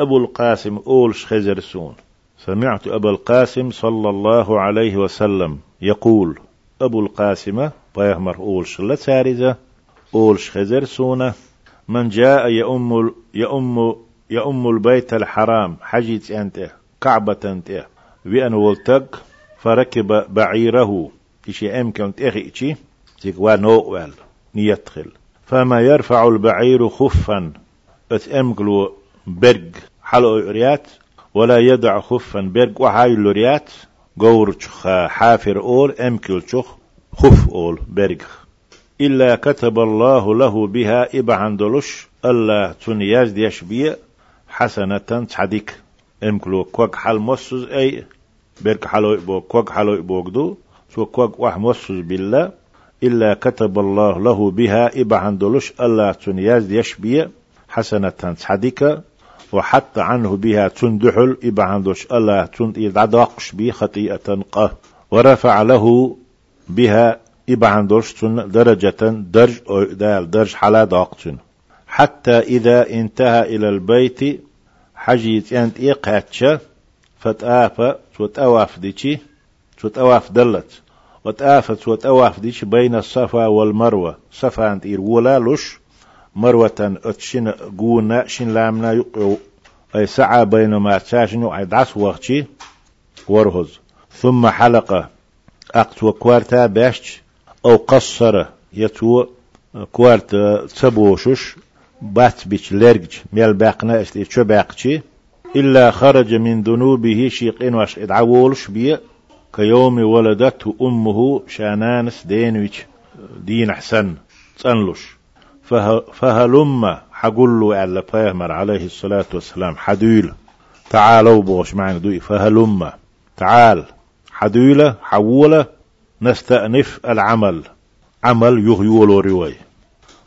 أبو القاسم أولش خزرسون سمعت أبا القاسم صلى الله عليه وسلم يقول أبو القاسم بيهمر أولش لتارزة أولش خزرسون من جاء يأم يأم يأم البيت الحرام حجيت أنت كعبة أنت. وأن ولتق فركب بعيره. إشي أمكن تأخي تكوا نوال نيتخل فما يرفع البعير خفا. أتأمكلو برج حلو ريات. ولا يدع خفا برج وحايل ريات. قور حافر أول أمكل شخ خف أول برج. إلا كتب الله له بها إبعن دلش الله تنياز ديش بيه. حسنة تحديك امكلو كوك حال مصز أي برك حلو إبوك كوك حلو إبوك دو سو كوك واح مصز بالله إلا كتب الله له بها إبا عندلش الله تنياز يشبيه حسنة تحديك وحتى عنه بها تندحل إبا عندلش الله تن يدعدقش بي خطيئة قه ورفع له بها إبا عندلش تن درجة درج أو دال درج حلا داقتن حتى إذا انتهى إلى البيت حجيت أنت إيقاتشا فتآفا توتأواف ديشي توتأواف دلت وتآفت وتأواف ديش بين الصفا والمروة صفا أنت إير ولا لش مروة أتشن قونا شن لامنا يقعو أي سعى بينما تشاشن أي دعس وقتي ورهز ثم حلقة أقت وكوارتا باشت أو قصر يتو كوارتا تبوشش بات بيش لرج ميل باقنا استي شو باقشي؟ إلا خرج من ذنوبه شيقين واش ادعوولش بيه كيوم ولدته أمه شانانس دينويش دين حسن فه فهلم حقول له على بيهمر عليه الصلاة والسلام حديل. تعالوا بوش معنا دوي فهلم. تعال. حديلة حولة نستأنف العمل. عمل يغيول رواي.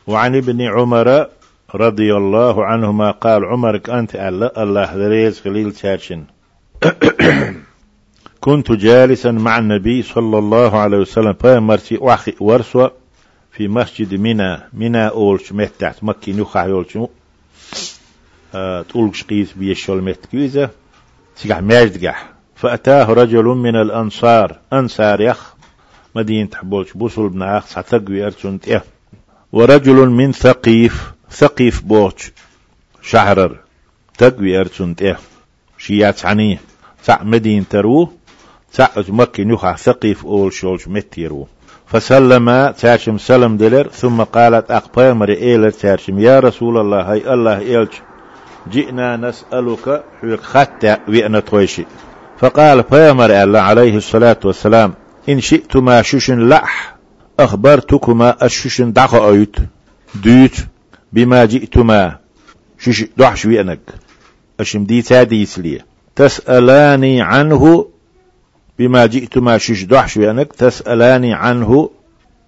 وعن ابن عمر رضي الله عنهما قال عمرك أنت الله الله دريز خليل تاشن كنت جالسا مع النبي صلى الله عليه وسلم مرسي وحي ورسوة في مسجد منى منى أولش مهتعت. مكي نخع يولش أه تقولش قيس بيشول مهتكيزة سيقع ماجدقح فأتاه رجل من الأنصار. أنصار يخ. مدينة حبولش بوصل بن أخ سعتقوي أرسنت ورجل من ثقيف. ثقيف بوش شعرر تقوي أرسنت إيه شيات عني. سع مدين تروه سعج مكي نوخا ثقيف أول شولش متيرو. فسلم تاشم سلم دلر. ثم قالت أقبا مري إيلر تاشم يا رسول الله هاي الله إيلش. جئنا نسألك حيك خطة وإنا تويشي. فقال بيامر الله عليه الصلاة والسلام إن شئتما شوشن لح أخبرتكما الشوشن دعق أيت ديت بما جئتما. شوش دعش وينك أشم دي تاديس لي تسألاني عنه بما جئتما. شوش دعش وينك تسألاني عنه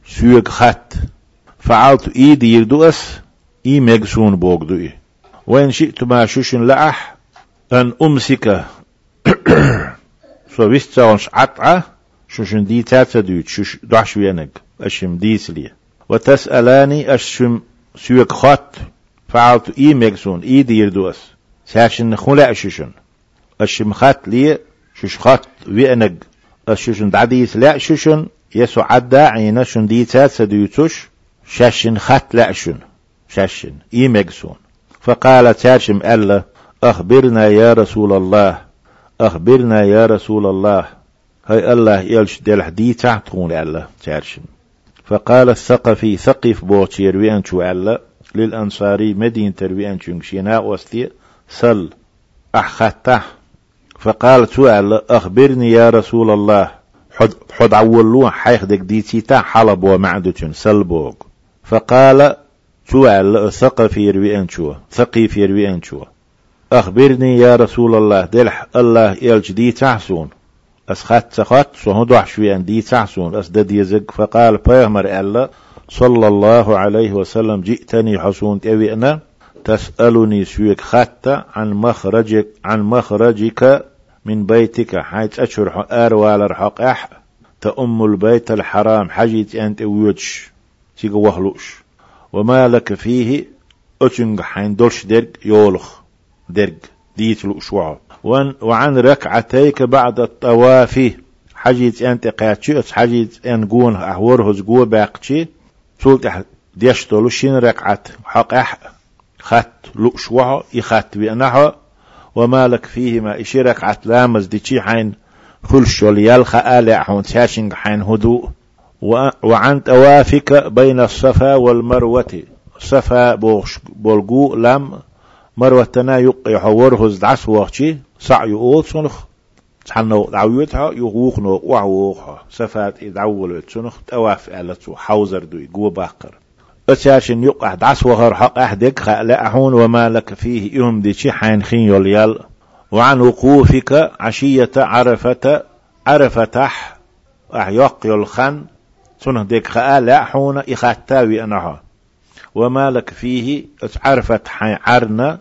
سويق خط. فعلت إيدي يردوس إي مجسون بوغدوي وإن شئتما شوشن لأح أن أمسك. سو ويستونش عطعة. شوشن دي تاتا دوت شوش دعش وينك أشم ديسلي وتسألاني أشم خط فعلت إي مكسون إي دير دوس ساشن خلا أششن خط لي شوش خط وينك أششن دعديس لا ششن يسو عدا عينا شن دي تاتا دوتوش شاشن خط لا شن. شاشن إي مكسون فقال تاشم ألا أخبرنا يا رسول الله أخبرنا يا رسول الله. هاي الله يلش دل حدي تحتون الله تارشم فقال الثقفي ثقف بوتي يروي أنشو الله للأنصاري مدينة أنشو شينا وستي سل أحخته. فقال سؤال أخبرني يا رسول الله. حد حد عولون حيخدك ديتي تا حلب ومعدة سلبوغ فقال سؤال الثقفي يروي أنشو ثقيف يروي أنشو أخبرني يا رسول الله دلح الله يلج دي تحسون. أس خات سخات سهو دوح شويان دي تحسون أس دد يزق. فقال بيغمر الله صلى الله عليه وسلم جئتني حسون تأويئنا تسألني سويك خاتة عن مخرجك عن مخرجك من بيتك حيث أشهر آر الحق أح تأم البيت الحرام حجيت أنت ويوتش تيجا وهلوش. وما لك فيه أتنج حين دولش درك يولخ درج ديت الأشواع وعن ركعتيك بعد الطواف. حجيت أنت قاتشي حجيت أن قون أحوره زقوة باقشي سولت ديشتولو شين ركعت. حق أح خط لؤشوع يخط بأنها. وما لك فيهما إشي ركعت لامز ديشي حين خلش يلخى آلع حون تاشنج حين هدوء. وعن توافك بين الصفا والمروة. صفا بولقو لم مروة تنا يقي حوره دعس وقتي سعي أول سنخ. تحنو دعويتها يغوخ نو وعوخ. سفات إدعول سنخ تواف ألتو حوزر دوي قوة باقر. أتاشن يقع دعس وغر حق أحدك خألا أحون وما لك فيه يوم دي شي حين خين يوليال وعن وقوفك عشية عرفة عرفتح أحيق يلخن سنه ديك خألا أحون إخاتاوي أنها. وما لك فيه عرفت عرنا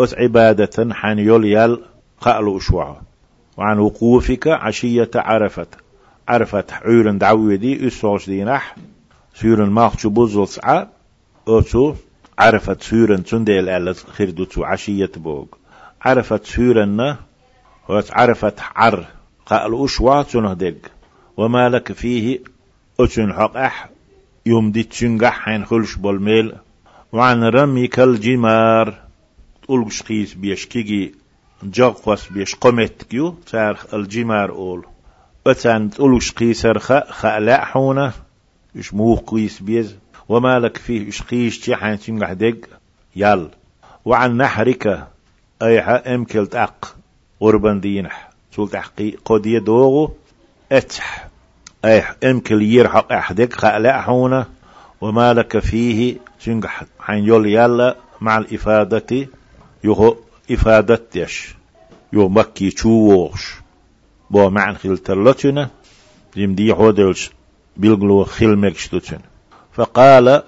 أس عبادة حين يليال قالوا أشوع وعن وقوفك عشية عرفت. عرفت عيرن دعويدي أسوش دينح سيرن ماخشو بوزل سعى أتو عرفت سيرن تنديل ألت خردتو عشية بوغ. عرفت سيرن عرفت عر قأل أشوع تنهدق وما لك فيه أتن حق أح يوم دي تشنجح حين خلش بالميل. وعن رميك الجمار تقولش قيس بيشكيجي. جاقوس بيش قمت كيو. تارخ الجمار أول. أتان تقولش قيسر خا خالا حونا. إش موخ قيس بيز. وما لك فيه إش قيش تيحان تنجح دق يال. وعن نحرك. أيها أمكل تأق قربان دينح. سول تحقي قدية دوغو. أتح. أي إمكل يرحق أحدك خألأحونا وما لك فيه تنجح حين يول يلا مع الإفادة يهو إفادتش يو مكي تشووش بو معن خيل تلتنا ديم دي حودلش بيلغلو خيل مكشتوتن فقال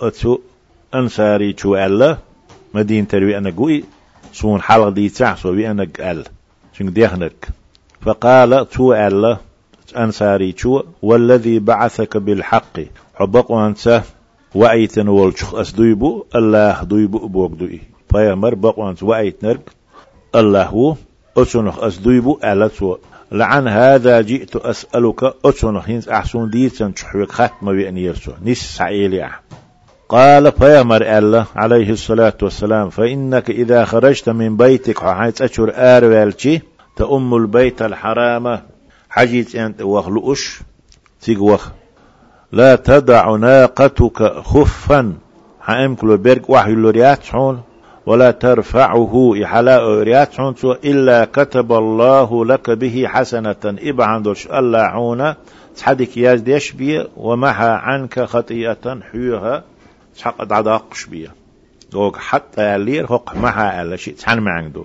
أتو أنساري تشو ألا مدين تروي أنا قوي سون حلق دي تعسو بي أنا قال شنك ديخنك فقال تو ألا أنساري شو والذي بعثك بالحق. حبق وانسا وأيتن والشخ أسدويبو الله دويبو بوك دوي فيامر بق وانس وأيت نرك الله هو أسنخ أسدويبو ألتو لعن هذا جئت أسألك أسنخ هنس أحسن ديتن شحوك ختم بأن يرسو. نس سعيلي قال فيامر الله عليه الصلاة والسلام فإنك إذا خرجت من بيتك حيث أشهر آروالتي تأم البيت الحرام حجيت أنت وخلوش تيغوخ لا تدع ناقتك خفا. حامك لو بيرك وحي لوريات ولا ترفعه إحلاء ريات إلا كتب الله لك به حسنة. إبا عندوش الله عونا. تحدك ياز ديش بيه ومحى عنك خطيئة حيوها. تحق دعداقش بيه. دوك حتى يلير هق محا ألا شيء تحن معندو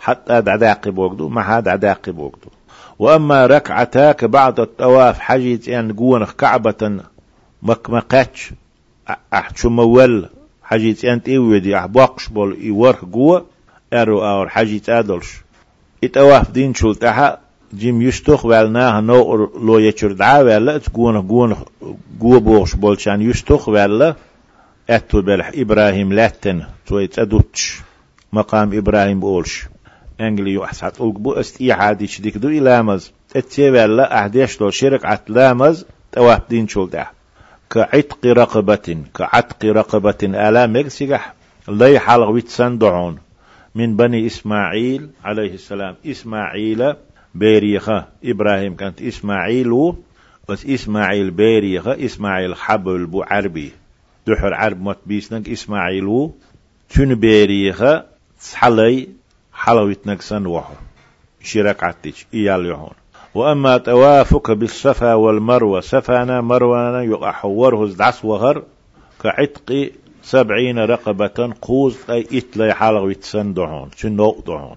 حتى دعداقي بوقدو محا دعداقي بوقدو وأما ركعتاك بعد الطواف حجيت أن قونخ كعبة مكمقاتش أحشو مول حجيت أنت إيودي أحباقش بول إيورخ قوة أرو أور حجيت أدلش. إتواف دين شلتها جيم يشتخ والناه نو لو يچر دعا ولا تقون قون قوة بوغش بولشان يشتخ ولا أتو بلح إبراهيم لاتن تويت أدوتش مقام إبراهيم بولش. أنجلي يحسات ألقبو استي حادي شديك دو إلامز اتي ولا أحديش لو شرك عتلامز تواب دين شول ده كعتق رقبة كعتق رقبة ألا مكسيح لي حلق ويتسان دعون من بني إسماعيل عليه السلام. إسماعيل بيريخة. إبراهيم كانت إسماعيل. بس إسماعيل بيريخة. إسماعيل حبل بو عربي. دحر عرب مت بيسنك. إسماعيل. تون بيريخة؟ حلي حلويت نكسن وحو. شرك عتش إيال يهون وأما توافك بالصفا والمروة سفانا مروان يقحوره دعس وهر كعتق سبعين رقبة قوز أي إتلي يتسندعون شنو دعون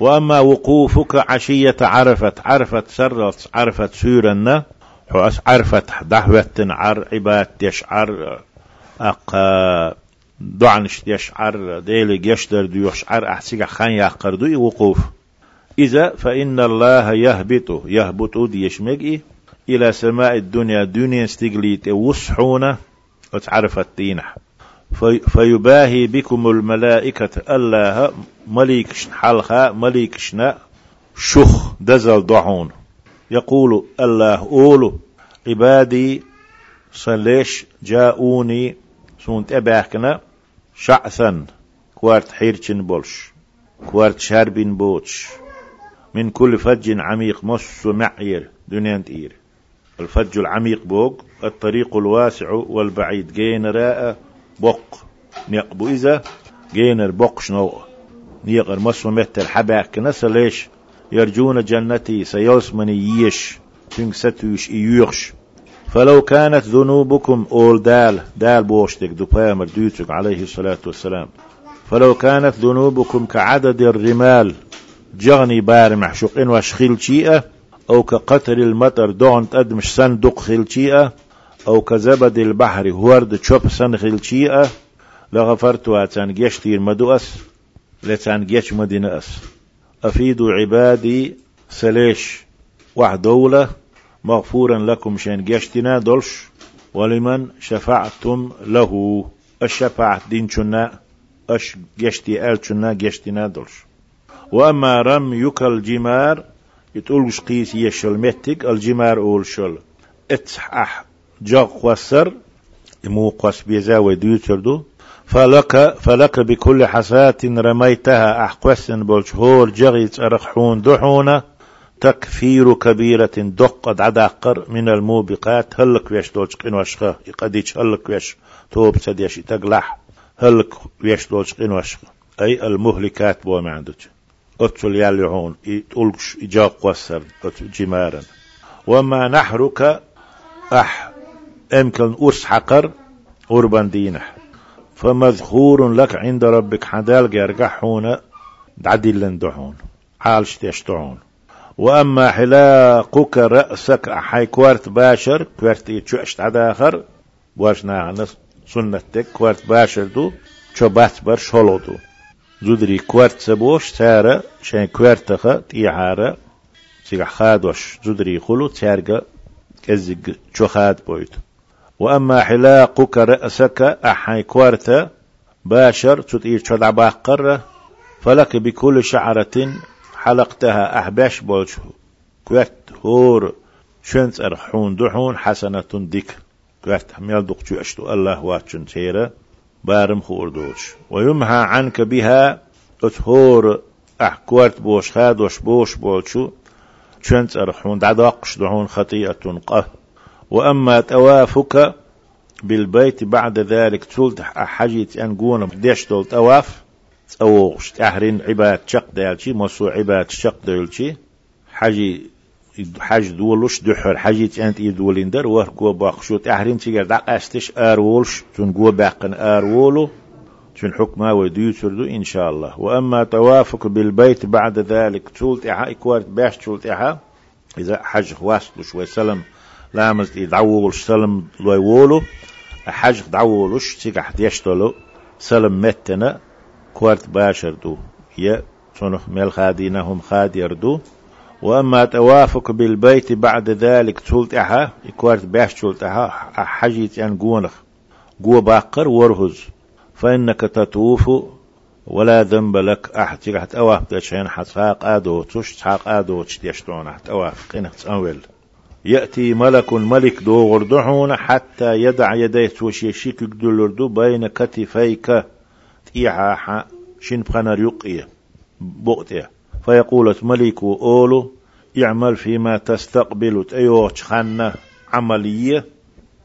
وأما وقوفك عشية عرفت عرفت سرت عرفت سورنا حوس عرفت دعوة عر عباد يشعر أق دعنش يشعر ديلي يشتر دو يشعر أحسيق خان يحقر دو وقوف. إذا فإن الله يهبط يهبط دي يشمجي إلى سماء الدنيا دنيا استقليت وصحونة وتعرفت تينح فيباهي بكم الملائكة الله مليكش حلخا مليكشنا شخ دزل ضعون يقول الله أولو عبادي صليش جاءوني سونت أباكنا شعثا كوارت حيرشن بولش كوارت شاربين بوتش من كل فج عميق مس معير دنيا تير الفج العميق بوق الطريق الواسع والبعيد جين راء بق نقبو إذا جينر بق شنو؟ نيقر مسو متر حباك كنسا ليش؟ يرجون جنتي سيلسمني ييش تنك ستوش إيوخش. فلو كانت ذنوبكم أول دال دال بوشتك دبامر ديوتك عليه الصلاة والسلام. فلو كانت ذنوبكم كعدد الرمال جغني بار محشوقين واشخيل شيئة أو كقطر المطر دون تدمش صندوق خيل شيئة أو كزبد البحر هورد تشوب سن خيل شيئة لغفرت واتان جيشتير مدوأس لتان جيش مدينة أس. أفيد عبادي سليش واحد دولة مغفورا لكم شين جيشتنا دولش ولمن شفعتم له. الشفاعة دين شنا أش جيشتي آل شنا جيشتنا دولش. وأما رم يك الجمار يتقولش قيس يشل متك الجمار أول شل. اتح جاق وسر مو قص بيزا وديوتردو فلك فلك بكل حساة رميتها أحقوس بولشهور جغيت أرخحون دحونة تكفير كبيرة دق عداقر من الموبقات. هلك ويش دولش قين وشخة يقديش هلك ويش توب سديش تقلح هلك ويش دولش قين وشخة أي المهلكات بو ما عندك. أتل يالعون تلقش إجاق وسر جمارا. وما نحرك أح أمكن أرس حقر أربان دينح فمذخور لك عند ربك حدال جرجحون عدل دحون حالش تشتعون وأما حلاقك رأسك حي كوارت باشر كوارت يتشوشت عداخر واشنا عن سنتك كوارت باشر دو شو بات بر شولو دو. زودري كوارت سبوش تارا شين كوارتخا تيعارا سيغ خادوش. زودري خلو تارغا كزيغ شو خاد بويت وأما حلاقك رأسك أحي كوارتا باشر تطير شدع باقر فلك بكل شعرة حلقتها أحباش بولش كوات هور شنت أرحون دحون حسنة ديك كوات حميل دقشو أشتو الله واتشن تيرا بارم خور دوش. ويمحى عنك بها أتهور أحكوارت بوش خاد وش بوش بولشو شنت أرحون دعدقش دعون خطيئة قه. وأما توافك بالبيت بعد ذلك تولت حجيت أن قونا ديش دول تواف أوغش تحرين عباد شق دالشي مصو عباد شق دالشي حجي حج دولش دحر حجيت أنت يدولين در وهر قوة باقشو تحرين تيجر دق أستش أرولش تون قوة باقن أرولو. تون حكمة وديوتردو إن شاء الله. وأما توافق بالبيت بعد ذلك تولت إحا إكوارت باش تولت إحا إذا حج واسطش وسلم لامز يدعوولش سلم لوي وولو حج دعوولش تيجح ديشتلو سلم متنا. كوارت باشر دو. يا صنخ ميل خادينهم خاد يردو وأما توافق بالبيت بعد ذلك تولت أحا كوارت باش تولت أحا حجيت أن قونخ. قو باقر ورهز. فإنك تطوف ولا ذنب لك أحد. حت أواه تشين حتحاق آدو تش تحاق آدو تشتيشتون حت أواه قينك تأول يأتي ملك ملك دو غردحون حتى يدع يديه توش يشيك دولردو بين كتفيك. تيحا شين بخنر يقية بؤتيه فيقول ملك أولو يعمل فيما تستقبل تأيوش خانة عملية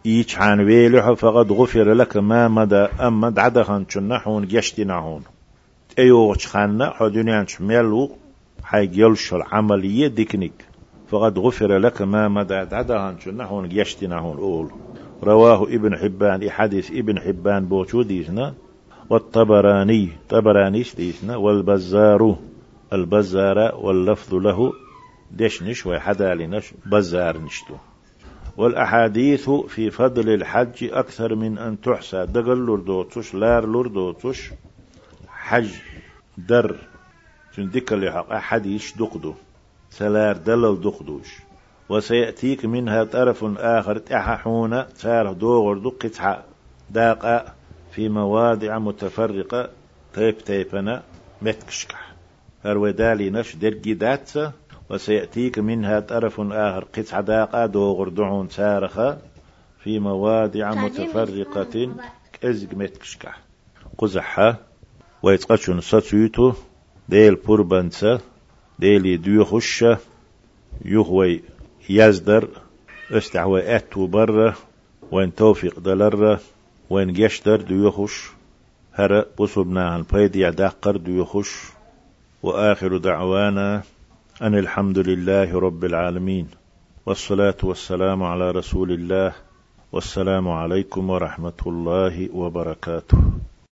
إيش عن ويلح فقد غفر لك ما مدى أما دعدخن شنحون جشتناهون. أيوش خانة حدنيان شميلو حي يلش العملية ديكنيك. فقد غفر لك ما مدى دعدخن شنحون جشتناهون أول رواه ابن حبان حديث ابن حبان بوشو ديسنا والطبراني طبراني ديسنا والبزار البزار واللفظ له دشنش وحدالنش بزار نشتو. والأحاديث في فضل الحج أكثر من أن تحصى. دقل لردوتش لار لردوتش حج در تندك لحق أحاديث دقدو. سلار دلل دقدوش. وسيأتيك منها طرف آخر تححون سار دوغر دقتها داقة في مواضع متفرقة. تيب تيبنا متكشكح هرودالي نش درجي داتسا وسيأتيك منها طرف آخر. قطع داقة دوغر دعون سارخة. في مواضع متفرقة كأزق متكشكح قزحة. ويتقشن ستويتو ديل بوربانسا ديلي ديوخشة يهوي يزدر. استعوى أتو برة. وين توفيق دلرة. وين جشتر ديوخش هر بصبنا عن بيدي داقر ديوخش وآخر دعوانا أن الحمد لله رب العالمين والصلاة والسلام على رسول الله والسلام عليكم ورحمة الله وبركاته.